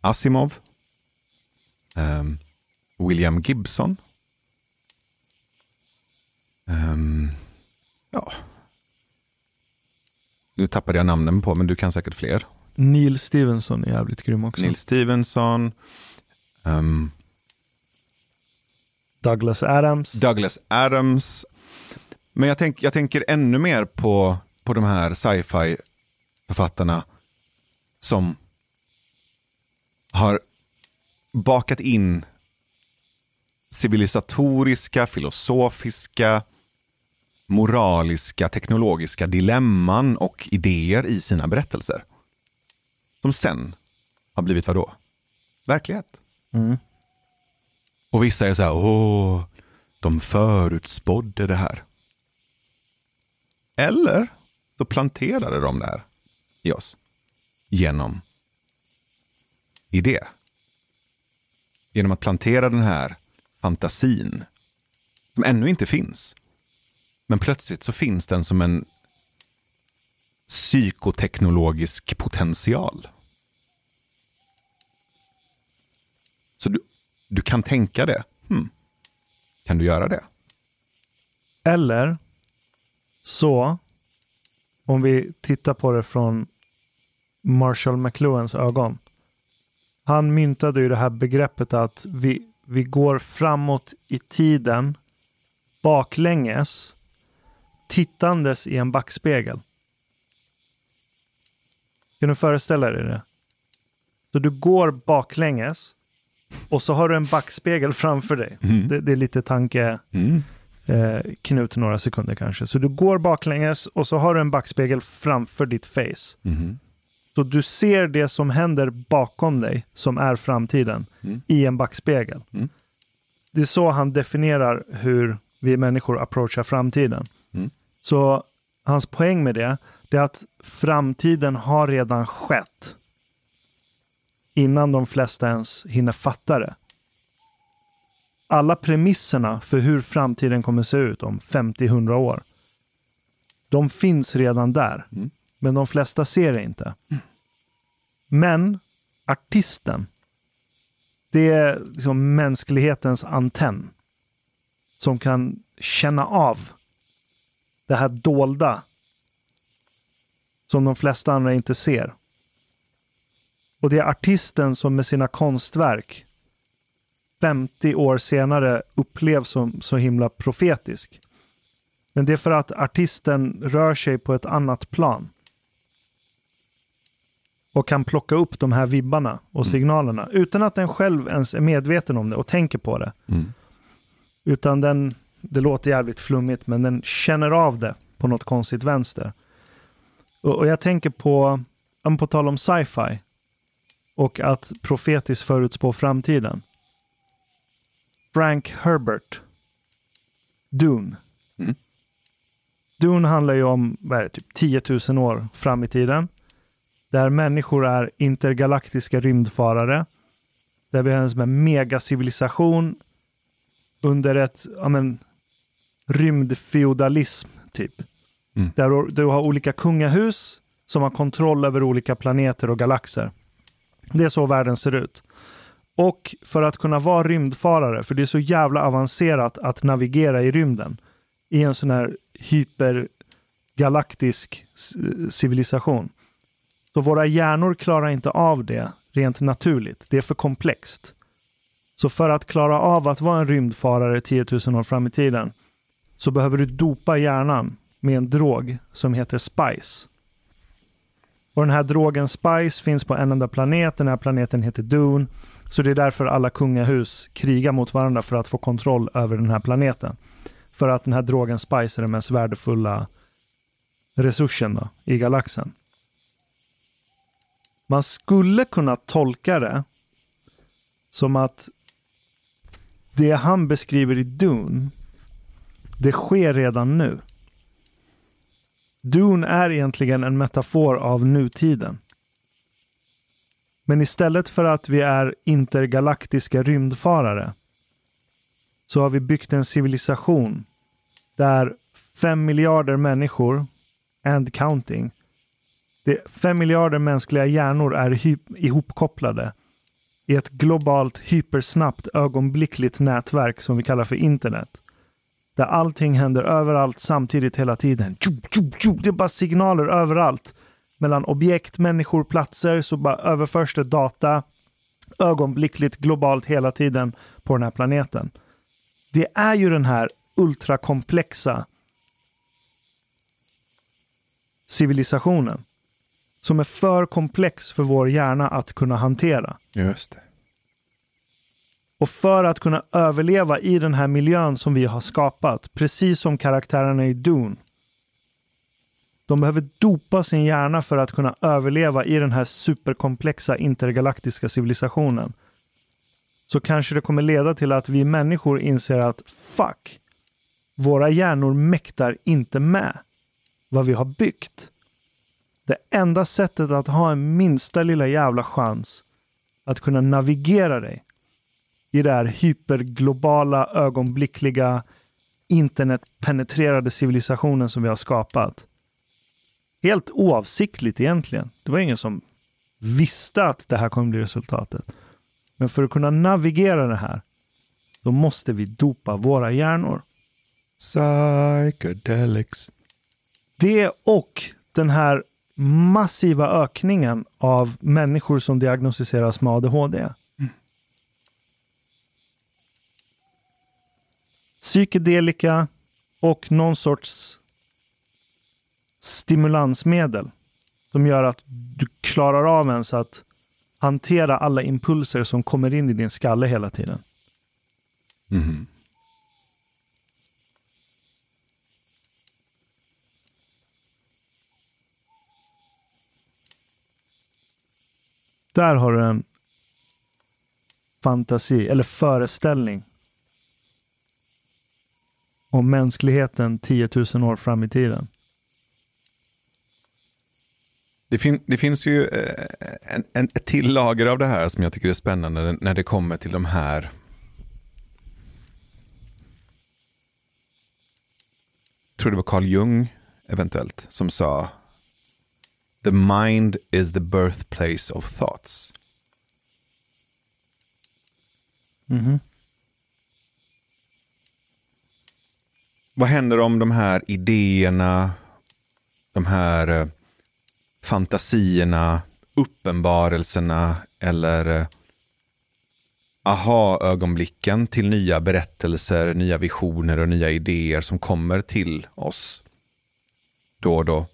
[SPEAKER 1] Asimov, ehm, William Gibson. Ehm, ja. Nu tappade jag namnen på, men du kan säkert fler.
[SPEAKER 2] Neil Stevenson är jävligt grym också.
[SPEAKER 1] Neil Stevenson. ehm,
[SPEAKER 2] Douglas Adams.
[SPEAKER 1] Douglas Adams. Men jag, tänk, jag tänker ännu mer på, på de här sci-fi författarna som har bakat in civilisatoriska, filosofiska, moraliska, teknologiska dilemman och idéer i sina berättelser. Som sen har blivit vadå? Verklighet.
[SPEAKER 2] Mm.
[SPEAKER 1] Och vissa är så här, åh, de förutspådde det här. Eller så planterade de det här i oss genom idé. Genom att plantera den här fantasin som ännu inte finns. Men plötsligt så finns den som en psykoteknologisk potential. Så du, du kan tänka det. Hmm. Kan du göra det?
[SPEAKER 2] Eller så, om vi tittar på det från Marshall McLuhans ögon. Han myntade ju det här begreppet att vi, vi går framåt i tiden baklänges tittandes i en backspegel. Kan du föreställa dig det? Så du går baklänges och så har du en backspegel framför dig.
[SPEAKER 1] Mm.
[SPEAKER 2] Det, det är lite tanke
[SPEAKER 1] Mm.
[SPEAKER 2] eh, knut några sekunder kanske. Så du går baklänges och så har du en backspegel framför ditt face.
[SPEAKER 1] Mhm.
[SPEAKER 2] Så du ser det som händer bakom dig, som är framtiden,
[SPEAKER 1] Mm.
[SPEAKER 2] i en backspegel.
[SPEAKER 1] Mm.
[SPEAKER 2] Det är så han definierar hur vi människor approachar framtiden.
[SPEAKER 1] Mm.
[SPEAKER 2] Så hans poäng med det, det är att framtiden har redan skett innan de flesta ens hinner fatta det. Alla premisserna för hur framtiden kommer se ut om 50-100 år, de finns redan där.
[SPEAKER 1] Mm.
[SPEAKER 2] Men de flesta ser det inte. Men artisten, det är liksom mänsklighetens antenn som kan känna av det här dolda som de flesta andra inte ser. Och det är artisten som med sina konstverk 50 år senare upplevs som så himla profetisk. Men det är för att artisten rör sig på ett annat plan. Och kan plocka upp de här vibbarna och signalerna utan att den själv ens är medveten om det och tänker på det.
[SPEAKER 1] Mm.
[SPEAKER 2] Utan den, det låter jävligt flummigt, men den känner av det på något konstigt vänster. Och, och jag tänker på, på tal om sci-fi och att profetiskt förutspå framtiden. Frank Herbert. Dune.
[SPEAKER 1] Mm.
[SPEAKER 2] Dune handlar ju om vad är det, typ 10 000 år fram i tiden. Där människor är intergalaktiska rymdfarare. Där vi har en megacivilisation under ett ja, men, rymdfeodalism typ.
[SPEAKER 1] Mm.
[SPEAKER 2] Där du- har olika kungahus som har kontroll över olika planeter och galaxer. Det är så världen ser ut. Och för att kunna vara rymdfarare, för det är så jävla avancerat att navigera i rymden i en sån här hypergalaktisk c- civilisation. Så våra hjärnor klarar inte av det rent naturligt. Det är för komplext. Så för att klara av att vara en rymdfarare 10 000 år fram i tiden så behöver du dopa hjärnan med en drog som heter Spice. Och den här drogen Spice finns på en enda planet. Den här planeten heter Dune. Så det är därför alla kungahus krigar mot varandra för att få kontroll över den här planeten. För att den här drogen Spice är den mest värdefulla resursen då, i galaxen. Man skulle kunna tolka det som att det han beskriver i Dune, det sker redan nu. Dune är egentligen en metafor av nutiden. Men istället för att vi är intergalaktiska rymdfarare så har vi byggt en civilisation där fem miljarder människor, and counting, det fem miljarder mänskliga hjärnor är ihopkopplade i ett globalt hypersnabbt ögonblickligt nätverk som vi kallar för internet. Där allting händer överallt samtidigt hela tiden. Det är bara signaler överallt. Mellan objekt, människor, platser så bara överförs det data ögonblickligt globalt hela tiden på den här planeten. Det är ju den här ultrakomplexa civilisationen som är för komplex för vår hjärna att kunna hantera.
[SPEAKER 1] Just det.
[SPEAKER 2] Och för att kunna överleva i den här miljön som vi har skapat, precis som karaktärerna i Dune. De behöver dopa sin hjärna för att kunna överleva i den här superkomplexa intergalaktiska civilisationen. Så kanske det kommer leda till att vi människor inser att fuck, våra hjärnor mäktar inte med vad vi har byggt. Det enda sättet att ha en minsta lilla jävla chans att kunna navigera dig i det här hyperglobala, ögonblickliga, internetpenetrerade civilisationen som vi har skapat. Helt oavsiktligt egentligen. Det var ingen som visste att det här kommer bli resultatet. Men för att kunna navigera det här, då måste vi dopa våra hjärnor.
[SPEAKER 1] Psychedelics.
[SPEAKER 2] Det och den här massiva ökningen av människor som diagnostiseras med ADHD. Mm. Psykedelika och någon sorts stimulansmedel som gör att du klarar av ens att hantera alla impulser som kommer in i din skalle hela tiden. Mm. Där har du en fantasi, eller föreställning om mänskligheten 10 000 år fram i tiden.
[SPEAKER 1] Det, fin det finns ju eh, en, en, ett till lager av det här som jag tycker är spännande när det kommer till de här jag tror det var Carl Jung eventuellt som sa The mind is the birthplace of thoughts. Mm -hmm. Vad händer om de här idéerna, de här eh, fantasierna, uppenbarelserna eller eh, aha-ögonblicken till nya berättelser, nya visioner och nya idéer som kommer till oss då och då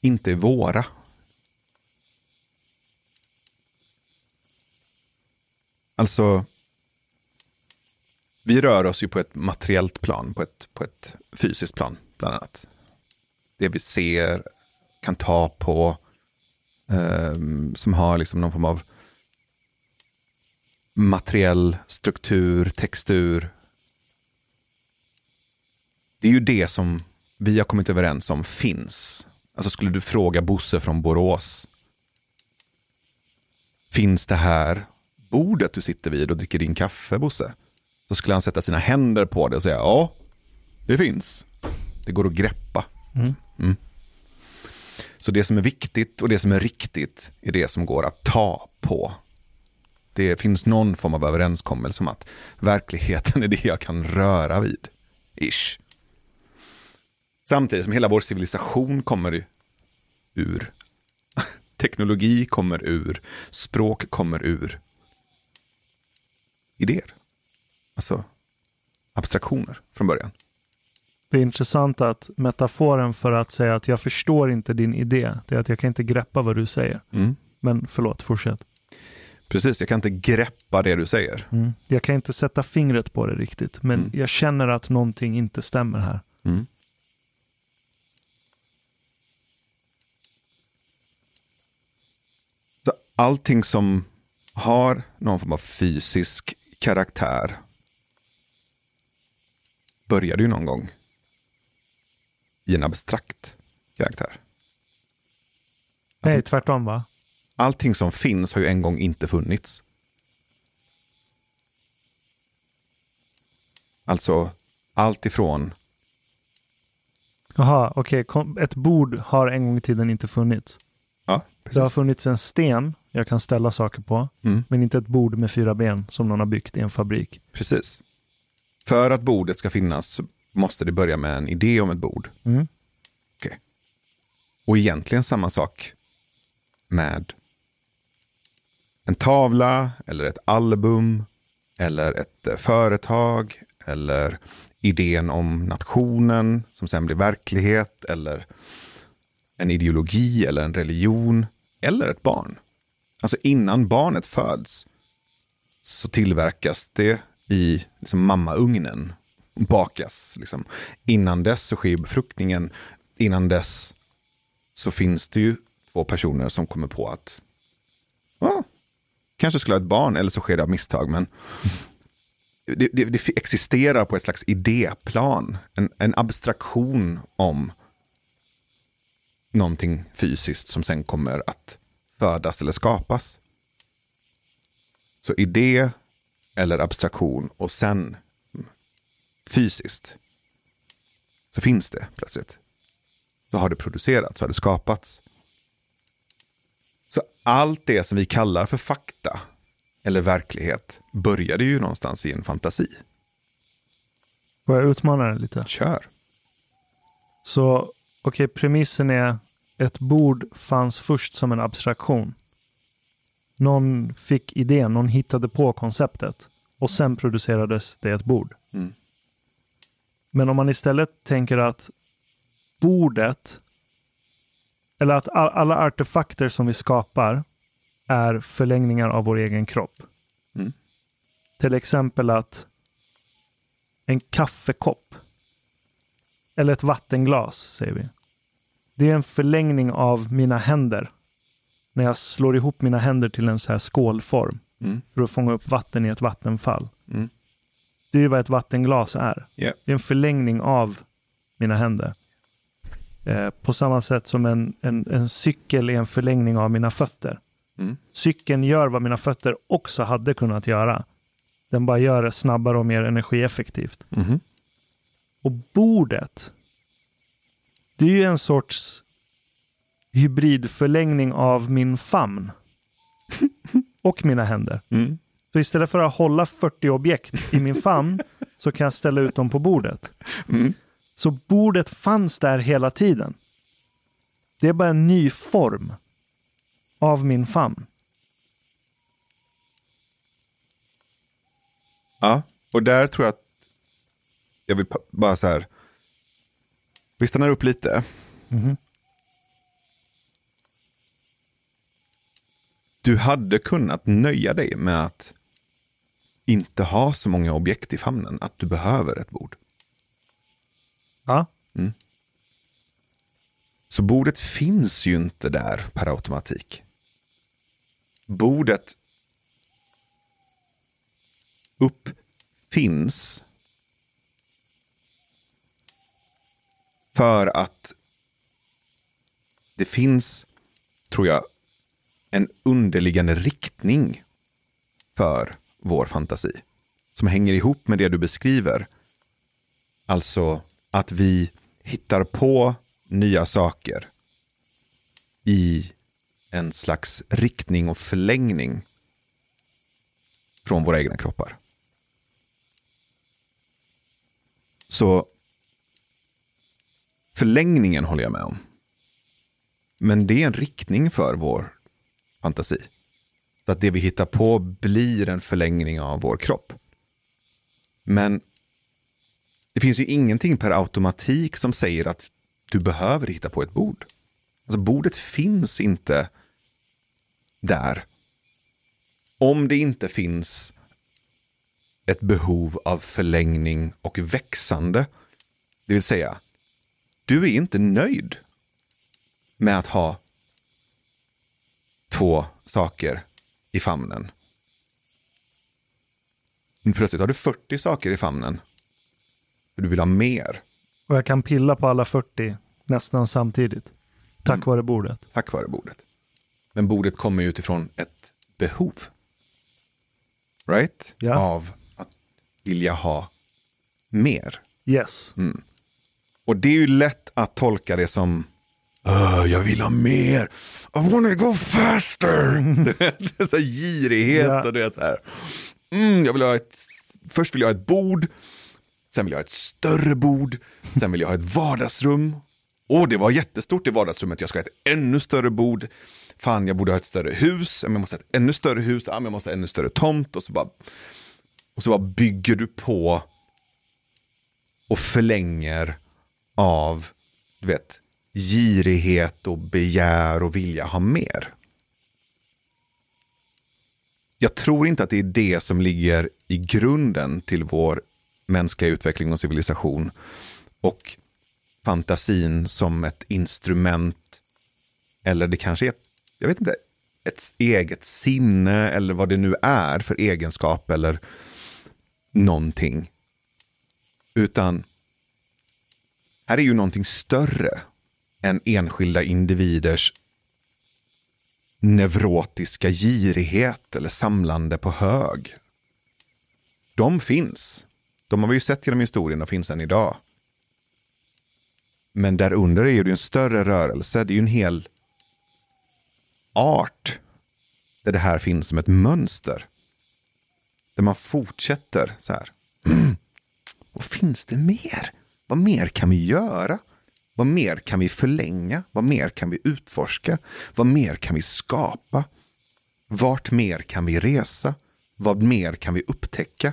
[SPEAKER 1] inte är våra. Alltså, vi rör oss ju på ett materiellt plan, på ett, på ett fysiskt plan bland annat. Det vi ser, kan ta på, eh, som har liksom någon form av materiell struktur, textur. Det är ju det som vi har kommit överens om finns. Alltså skulle du fråga Bosse från Borås. Finns det här bordet du sitter vid och dricker din kaffe, Bosse? Så skulle han sätta sina händer på det och säga ja, det finns. Det går att greppa. Mm. Mm. Så det som är viktigt och det som är riktigt är det som går att ta på. Det finns någon form av överenskommelse om att verkligheten är det jag kan röra vid. Ish. Samtidigt som hela vår civilisation kommer ur. Teknologi kommer ur. Språk kommer ur. Idéer. Alltså abstraktioner från början.
[SPEAKER 2] Det är intressant att metaforen för att säga att jag förstår inte din idé, det är att jag kan inte greppa vad du säger. Mm. Men förlåt, fortsätt.
[SPEAKER 1] Precis, jag kan inte greppa det du säger.
[SPEAKER 2] Mm. Jag kan inte sätta fingret på det riktigt, men mm. jag känner att någonting inte stämmer här. Mm.
[SPEAKER 1] Allting som har någon form av fysisk karaktär började ju någon gång i en abstrakt karaktär.
[SPEAKER 2] Nej, alltså, tvärtom va?
[SPEAKER 1] Allting som finns har ju en gång inte funnits. Alltså allt ifrån...
[SPEAKER 2] Jaha, okej. Okay. Ett bord har en gång i tiden inte funnits.
[SPEAKER 1] Ja,
[SPEAKER 2] Det har
[SPEAKER 1] precis.
[SPEAKER 2] funnits en sten jag kan ställa saker på,
[SPEAKER 1] Mm,
[SPEAKER 2] men inte ett bord med fyra ben som någon har byggt i en fabrik.
[SPEAKER 1] precis. För att bordet ska finnas måste det börja med en idé om ett bord.
[SPEAKER 2] Mm.
[SPEAKER 1] Och egentligen samma sak med en tavla eller ett album eller ett eh, företag eller idén om nationen som sen blir verklighet eller en ideologi eller en religion eller ett barn. Alltså innan barnet föds så tillverkas det i liksom mammaugnen, bakas. Liksom. Innan dess så sker befruktningen, innan dess så finns det ju två personer som kommer på att ah, kanske skulle ha ett barn eller så sker det av misstag. Men det, det, det existerar på ett slags idéplan, en, en abstraktion om någonting fysiskt som sen kommer att födas eller skapas. Så idé eller abstraktion och sen fysiskt så finns det plötsligt så har det producerats, så har det skapats. Så allt det som vi kallar för fakta eller verklighet började ju någonstans i en fantasi.
[SPEAKER 2] Får jag utmana den lite?
[SPEAKER 1] Kör.
[SPEAKER 2] Så okej, premissen är ett bord fanns först som en abstraktion. Någon fick idén, någon hittade på konceptet och sen producerades det ett bord.
[SPEAKER 1] Mm.
[SPEAKER 2] Men om man istället tänker att bordet, eller att all, alla artefakter som vi skapar är förlängningar av vår egen kropp.
[SPEAKER 1] Mm.
[SPEAKER 2] Till exempel att en kaffekopp eller ett vattenglas, säger vi. Det är en förlängning av mina händer. När jag slår ihop mina händer till en så här skålform
[SPEAKER 1] Mm.
[SPEAKER 2] för att fånga upp vatten i ett vattenfall.
[SPEAKER 1] Mm.
[SPEAKER 2] Det är ju vad ett vattenglas är.
[SPEAKER 1] Yeah.
[SPEAKER 2] Det är en förlängning av mina händer. Eh, på samma sätt som en, en, en cykel är en förlängning av mina fötter.
[SPEAKER 1] Mm.
[SPEAKER 2] Cykeln gör vad mina fötter också hade kunnat göra. Den bara gör det snabbare och mer energieffektivt.
[SPEAKER 1] Mhm.
[SPEAKER 2] Och bordet, det är ju en sorts hybridförlängning av min famn. och mina händer.
[SPEAKER 1] Mm.
[SPEAKER 2] Så istället för att hålla 40 objekt i min famn så kan jag ställa ut dem på bordet.
[SPEAKER 1] Mm.
[SPEAKER 2] Så bordet fanns där hela tiden. Det är bara en ny form av min famn.
[SPEAKER 1] Ja, och där tror jag att jag vill bara så här. Vi stannar upp lite.
[SPEAKER 2] Mhm.
[SPEAKER 1] Du hade kunnat nöja dig med att inte ha så många objekt i famnen att du behöver ett bord.
[SPEAKER 2] Ja,
[SPEAKER 1] Så bordet finns ju inte där per automatik. Bordet uppfinns för att det finns, tror jag, en underliggande riktning för vår fantasi. Som hänger ihop med det du beskriver. Alltså att vi hittar på nya saker i en slags riktning och förlängning från våra egna kroppar. Så förlängningen håller jag med om. Men det är en riktning för vår fantasi. Så att det vi hittar på blir en förlängning av vår kropp. Men det finns ju ingenting per automatik som säger att du behöver hitta på ett bord. Alltså bordet finns inte där. Om det inte finns ett behov av förlängning och växande. Det vill säga, du är inte nöjd med att ha två saker i famnen. Men Plötsligt har du 40 saker i famnen. Du vill ha mer,
[SPEAKER 2] och jag kan pilla på alla 40 nästan samtidigt. Tack
[SPEAKER 1] Mm.
[SPEAKER 2] vare bordet.
[SPEAKER 1] tack vare bordet. Men bordet kommer ju utifrån ett behov. Right?
[SPEAKER 2] Ja.
[SPEAKER 1] Av att vilja ha mer.
[SPEAKER 2] Yes.
[SPEAKER 1] Och det är ju lätt att tolka det som "Åh, jag vill ha mer. I wanna go faster. det är så girighet
[SPEAKER 2] Ja.
[SPEAKER 1] och det är så här. Mm, jag vill ha ett, först vill jag ha ett bord, sen vill jag ha ett större bord, sen vill jag ha ett vardagsrum. Och det var jättestort i vardagsrummet, jag ska ha ett ännu större bord. Fan, jag borde ha ett större hus, men jag måste ha ett ännu större hus, jag måste ha ännu större tomt. Och så bara, och så bara bygger du på och förlänger av, du vet, girighet och begär och vilja ha mer. Jag tror inte att det är det som ligger i grunden till vår mänskliga utveckling och civilisation. Och fantasin som ett instrument, eller det kanske är, ett, jag vet inte, ett eget sinne eller vad det nu är för egenskap eller någonting. Utan här är ju någonting större än enskilda individers neurotiska girighet eller samlande på hög. De finns. De har vi ju sett genom historien och finns än idag. Men därunder är det ju en större rörelse. Det är ju en hel art där det här finns som ett mönster. Där man fortsätter så här. Mm. Och finns det mer? Vad mer kan vi göra? Vad mer kan vi förlänga? Vad mer kan vi utforska? Vad mer kan vi skapa? Vart mer kan vi resa? Vad mer kan vi upptäcka?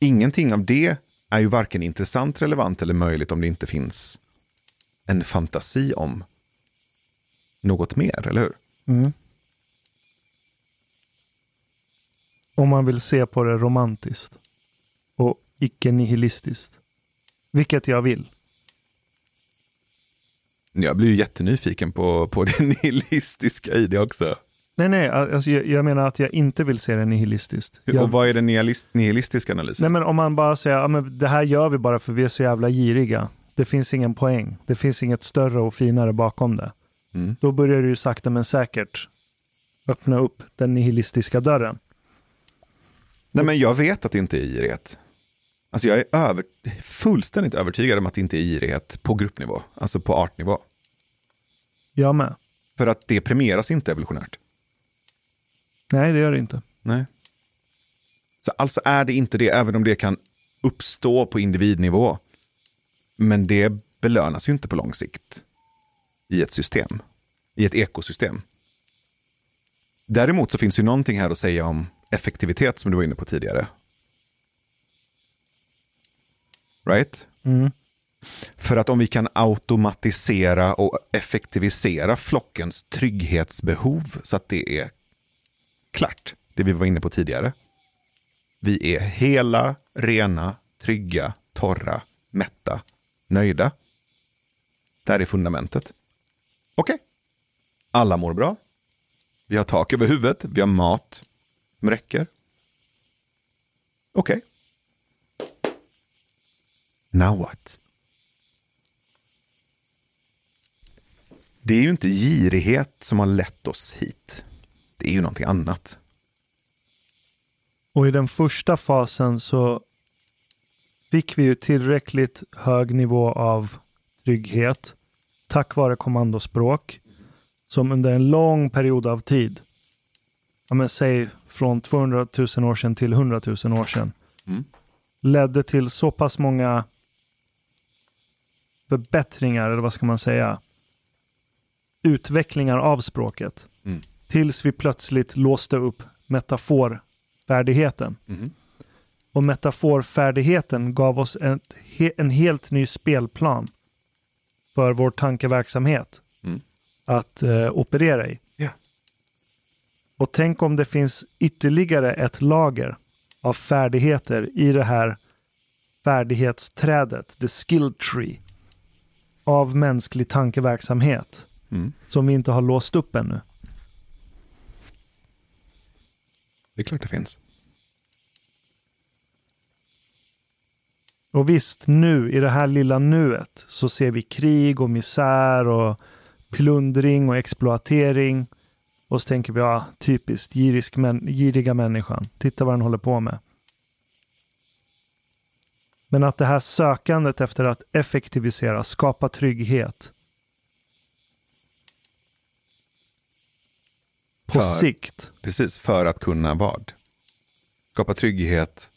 [SPEAKER 1] Ingenting av det är ju varken intressant, relevant eller möjligt om det inte finns en fantasi om något mer, eller hur?
[SPEAKER 2] Mm. Om man vill se på det romantiskt icke-nihilistiskt. Vilket jag vill.
[SPEAKER 1] Jag blir ju jättenyfiken på, på det nihilistiska i det också.
[SPEAKER 2] Nej, nej, alltså jag, jag menar att jag inte vill se det nihilistiskt.
[SPEAKER 1] Och
[SPEAKER 2] Jag,
[SPEAKER 1] vad är den nihilist, nihilistiska analysen?
[SPEAKER 2] nej, men om man bara säger att men det här gör vi bara för vi är så jävla giriga. Det finns ingen poäng. Det finns inget större och finare bakom det.
[SPEAKER 1] Mm.
[SPEAKER 2] Då börjar du ju sakta men säkert öppna upp den nihilistiska dörren.
[SPEAKER 1] Nej, men jag vet att det inte är girighet. Alltså jag är över, fullständigt övertygad om att det inte är girighet på gruppnivå, alltså på artnivå.
[SPEAKER 2] Jag med.
[SPEAKER 1] För att det premieras inte evolutionärt.
[SPEAKER 2] Nej, det gör det inte.
[SPEAKER 1] Nej. Så alltså är det inte det, även om det kan uppstå på individnivå. Men det belönas ju inte på lång sikt i ett system, i ett ekosystem. Däremot så finns ju någonting här att säga om effektivitet som du var inne på tidigare. Right?
[SPEAKER 2] Mm.
[SPEAKER 1] För att om vi kan automatisera och effektivisera flockens trygghetsbehov så att det är klart, det vi var inne på tidigare. Vi är hela, rena, trygga, torra, mätta, nöjda. Det här är fundamentet. Okej. Alla mår bra. Vi har tak över huvudet, vi har mat som räcker. Okej. Now what? Det är ju inte girighet som har lett oss hit. Det är ju någonting annat.
[SPEAKER 2] Och i den första fasen så fick vi ju tillräckligt hög nivå av trygghet tack vare kommandospråk som under en lång period av tid, ja men säg från 200 000 år sedan till 100 000 år sedan,
[SPEAKER 1] Mm.
[SPEAKER 2] ledde till så pass många förbättringar, eller vad ska man säga, utvecklingar av språket.
[SPEAKER 1] Mm.
[SPEAKER 2] Tills vi plötsligt låste upp metaforfärdigheten.
[SPEAKER 1] Mhm.
[SPEAKER 2] Och metaforfärdigheten gav oss en, en helt ny spelplan för vår tankeverksamhet
[SPEAKER 1] Mm.
[SPEAKER 2] att eh, operera i.
[SPEAKER 1] Ja.
[SPEAKER 2] Och tänk om det finns ytterligare ett lager av färdigheter i det här färdighetsträdet, the skill tree, av mänsklig tankeverksamhet
[SPEAKER 1] Mm.
[SPEAKER 2] som vi inte har låst upp ännu.
[SPEAKER 1] Det är klart det finns.
[SPEAKER 2] Och visst, nu i det här lilla nuet så ser vi krig och misär och plundring och exploatering. Och så tänker vi, ja, typiskt girisk män, giriga människan. Titta vad den håller på med. Men att det här sökandet efter att effektivisera, skapa trygghet. På
[SPEAKER 1] För-
[SPEAKER 2] sikt.
[SPEAKER 1] Precis, för att kunna vad? Skapa trygghet.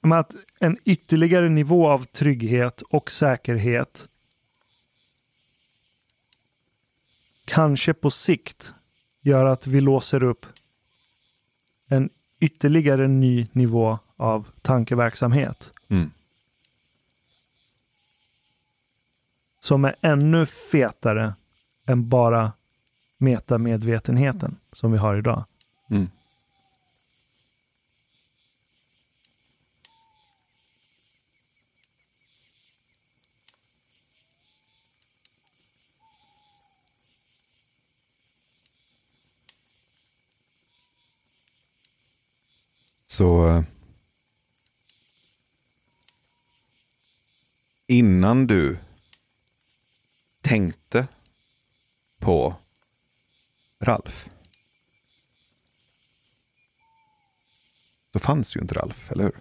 [SPEAKER 2] Men att en ytterligare nivå av trygghet och säkerhet kanske på sikt gör att vi låser upp en ytterligare ny nivå av tankeverksamhet
[SPEAKER 1] Mm.
[SPEAKER 2] som är ännu fetare än bara metamedvetenheten som vi har idag.
[SPEAKER 1] Mm. Så innan du tänkte på Ralf så fanns ju inte Ralf, eller hur?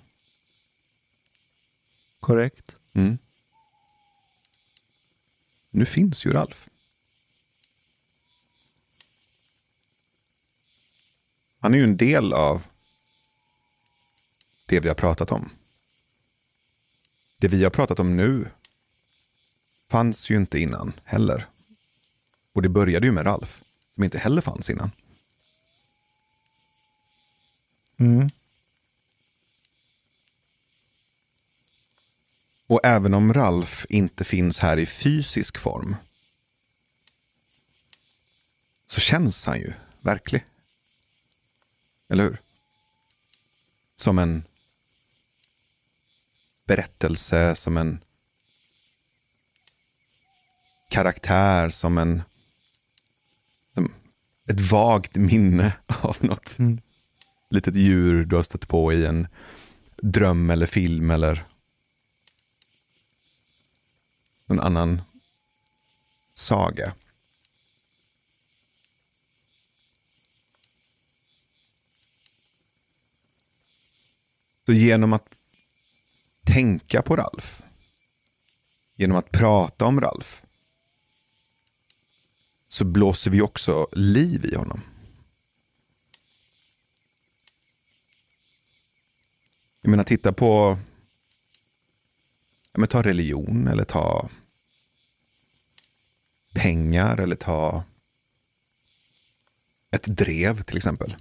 [SPEAKER 2] Korrekt?
[SPEAKER 1] Mm. Nu finns ju Ralf. Han är ju en del av det vi har pratat om. Det vi har pratat om nu fanns ju inte innan heller. Och det började ju med Ralf, som inte heller fanns innan.
[SPEAKER 2] Mm.
[SPEAKER 1] Och även om Ralf inte finns här i fysisk form så känns han ju verklig. Eller hur? Som en berättelse, som en karaktär, som en som ett vagt minne av något
[SPEAKER 2] Mm.
[SPEAKER 1] litet djur du har stött på i en dröm eller film eller någon annan saga. Så genom att tänka på Ralf, genom att prata om Ralf, så blåser vi också liv i honom. Jag menar, titta på men ta religion eller ta pengar eller ta ett drev till exempel.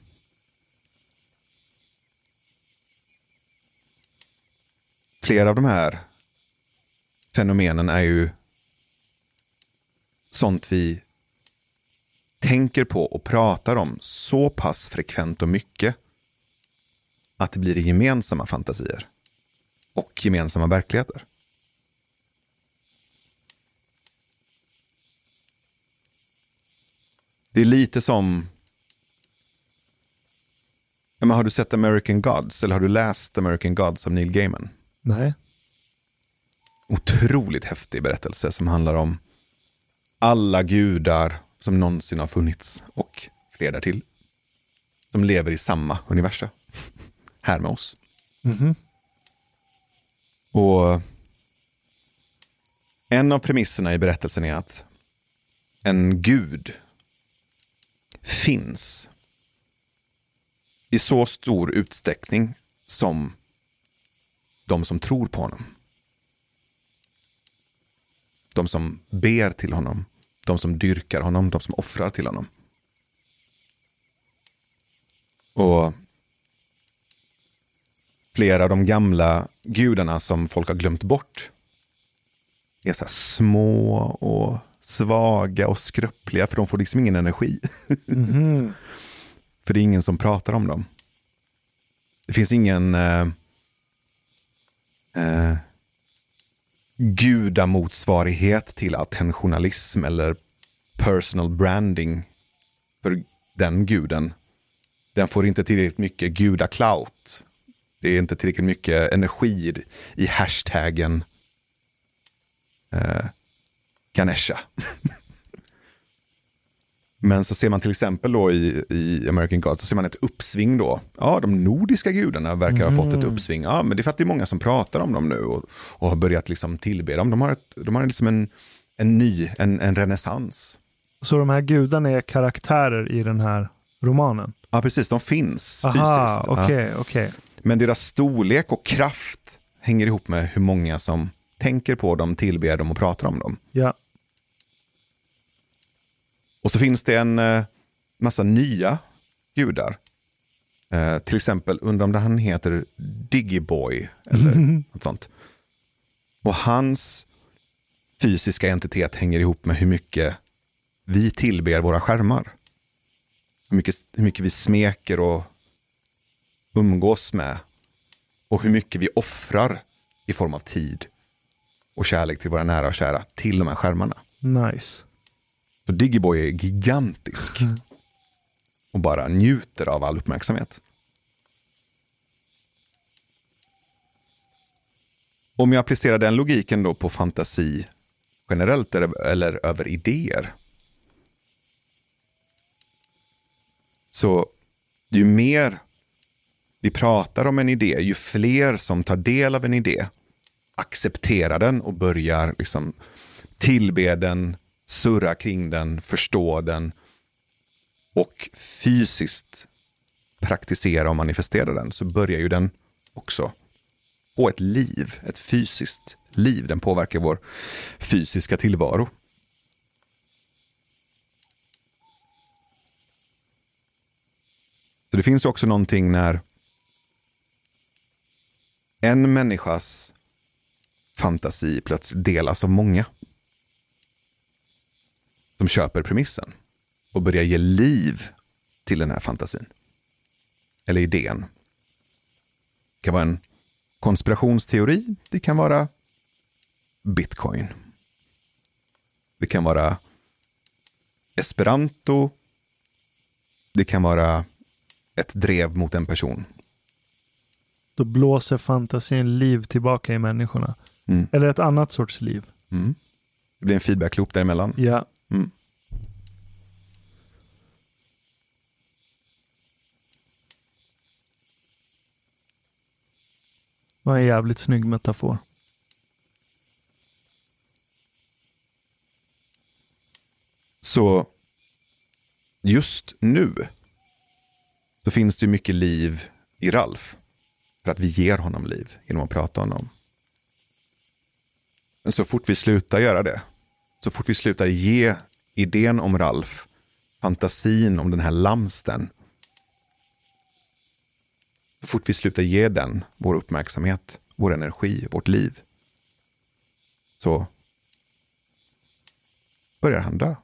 [SPEAKER 1] Flera av de här fenomenen är ju sånt vi tänker på och pratar om så pass frekvent och mycket att det blir gemensamma fantasier och gemensamma verkligheter. Det är lite som... Men har du sett American Gods eller har du läst American Gods av Neil Gaiman?
[SPEAKER 2] Nej.
[SPEAKER 1] Otroligt häftig berättelse som handlar om alla gudar som någonsin har funnits och fler därtill. Som lever i samma universum. Här med oss.
[SPEAKER 2] Mhm.
[SPEAKER 1] Och en av premisserna i berättelsen är att en gud finns i så stor utsträckning som de som tror på honom. De som ber till honom, de som dyrkar honom, de som offrar till honom. Och flera av de gamla gudarna som folk har glömt bort är så här små och svaga och skröpliga för de får liksom ingen energi.
[SPEAKER 2] Mhm.
[SPEAKER 1] För det är ingen som pratar om dem. Det finns ingen eh, gudamotsvarighet till attentionalism eller personal branding för den guden. Den får inte tillräckligt mycket gudaklaut. Det är inte tillräckligt mycket energi i- i hashtaggen eh, Ganesha. Men så ser man till exempel då i, i American Gods, så ser man ett uppsving då. Ja, de nordiska gudarna verkar ha fått ett uppsving. Ja, men det är för att det är många som pratar om dem nu och, och har börjat liksom tillbe dem. De har, ett, de har liksom en, en ny, en, en renässans.
[SPEAKER 2] Så de här gudarna är karaktärer i den här romanen?
[SPEAKER 1] Ja, precis. De finns
[SPEAKER 2] Aha,
[SPEAKER 1] fysiskt. Ja.
[SPEAKER 2] okej.
[SPEAKER 1] Men deras storlek och kraft hänger ihop med hur många som tänker på dem, tillber dem och pratar om dem.
[SPEAKER 2] Ja.
[SPEAKER 1] Och så finns det en eh, massa nya gudar. Eh, till exempel, undrar om han heter Digiboy eller något sånt. Och hans fysiska entitet hänger ihop med hur mycket vi tillber våra skärmar. Hur mycket, hur mycket vi smeker och umgås med. Och hur mycket vi offrar i form av tid och kärlek till våra nära och kära till de här skärmarna.
[SPEAKER 2] Nice.
[SPEAKER 1] Så Digiboy är gigantisk. Och bara njuter av all uppmärksamhet. Om jag applicerar den logiken då på fantasi generellt eller, över idéer. Så ju mer vi pratar om en idé, ju fler som tar del av en idé accepterar den och börjar liksom tillbe den, surra kring den, förstå den och fysiskt praktisera och manifestera den så börjar ju den också få ett liv, ett fysiskt liv. Den påverkar vår fysiska tillvaro. Så det finns också någonting när en människas fantasi plötsligt delas av många. Som köper premissen och börjar ge liv till den här fantasin. Eller idén. Det kan vara en konspirationsteori. Det kan vara bitcoin. Det kan vara esperanto. Det kan vara ett drev mot en person.
[SPEAKER 2] Då blåser fantasin liv tillbaka i människorna.
[SPEAKER 1] Mm.
[SPEAKER 2] Eller ett annat sorts liv.
[SPEAKER 1] Mm. Det blir en feedback-loop däremellan.
[SPEAKER 2] Ja.
[SPEAKER 1] Mm.
[SPEAKER 2] Det var en jävligt snygg metafor.
[SPEAKER 1] Så just nu så finns det ju mycket liv i Ralf. För att vi ger honom liv genom att prata om honom. Men så fort vi slutar göra det, så fort vi slutar ge idén om Ralf, fantasin om den här lamsten, så fort vi slutar ge den vår uppmärksamhet, vår energi, vårt liv, så börjar han dö.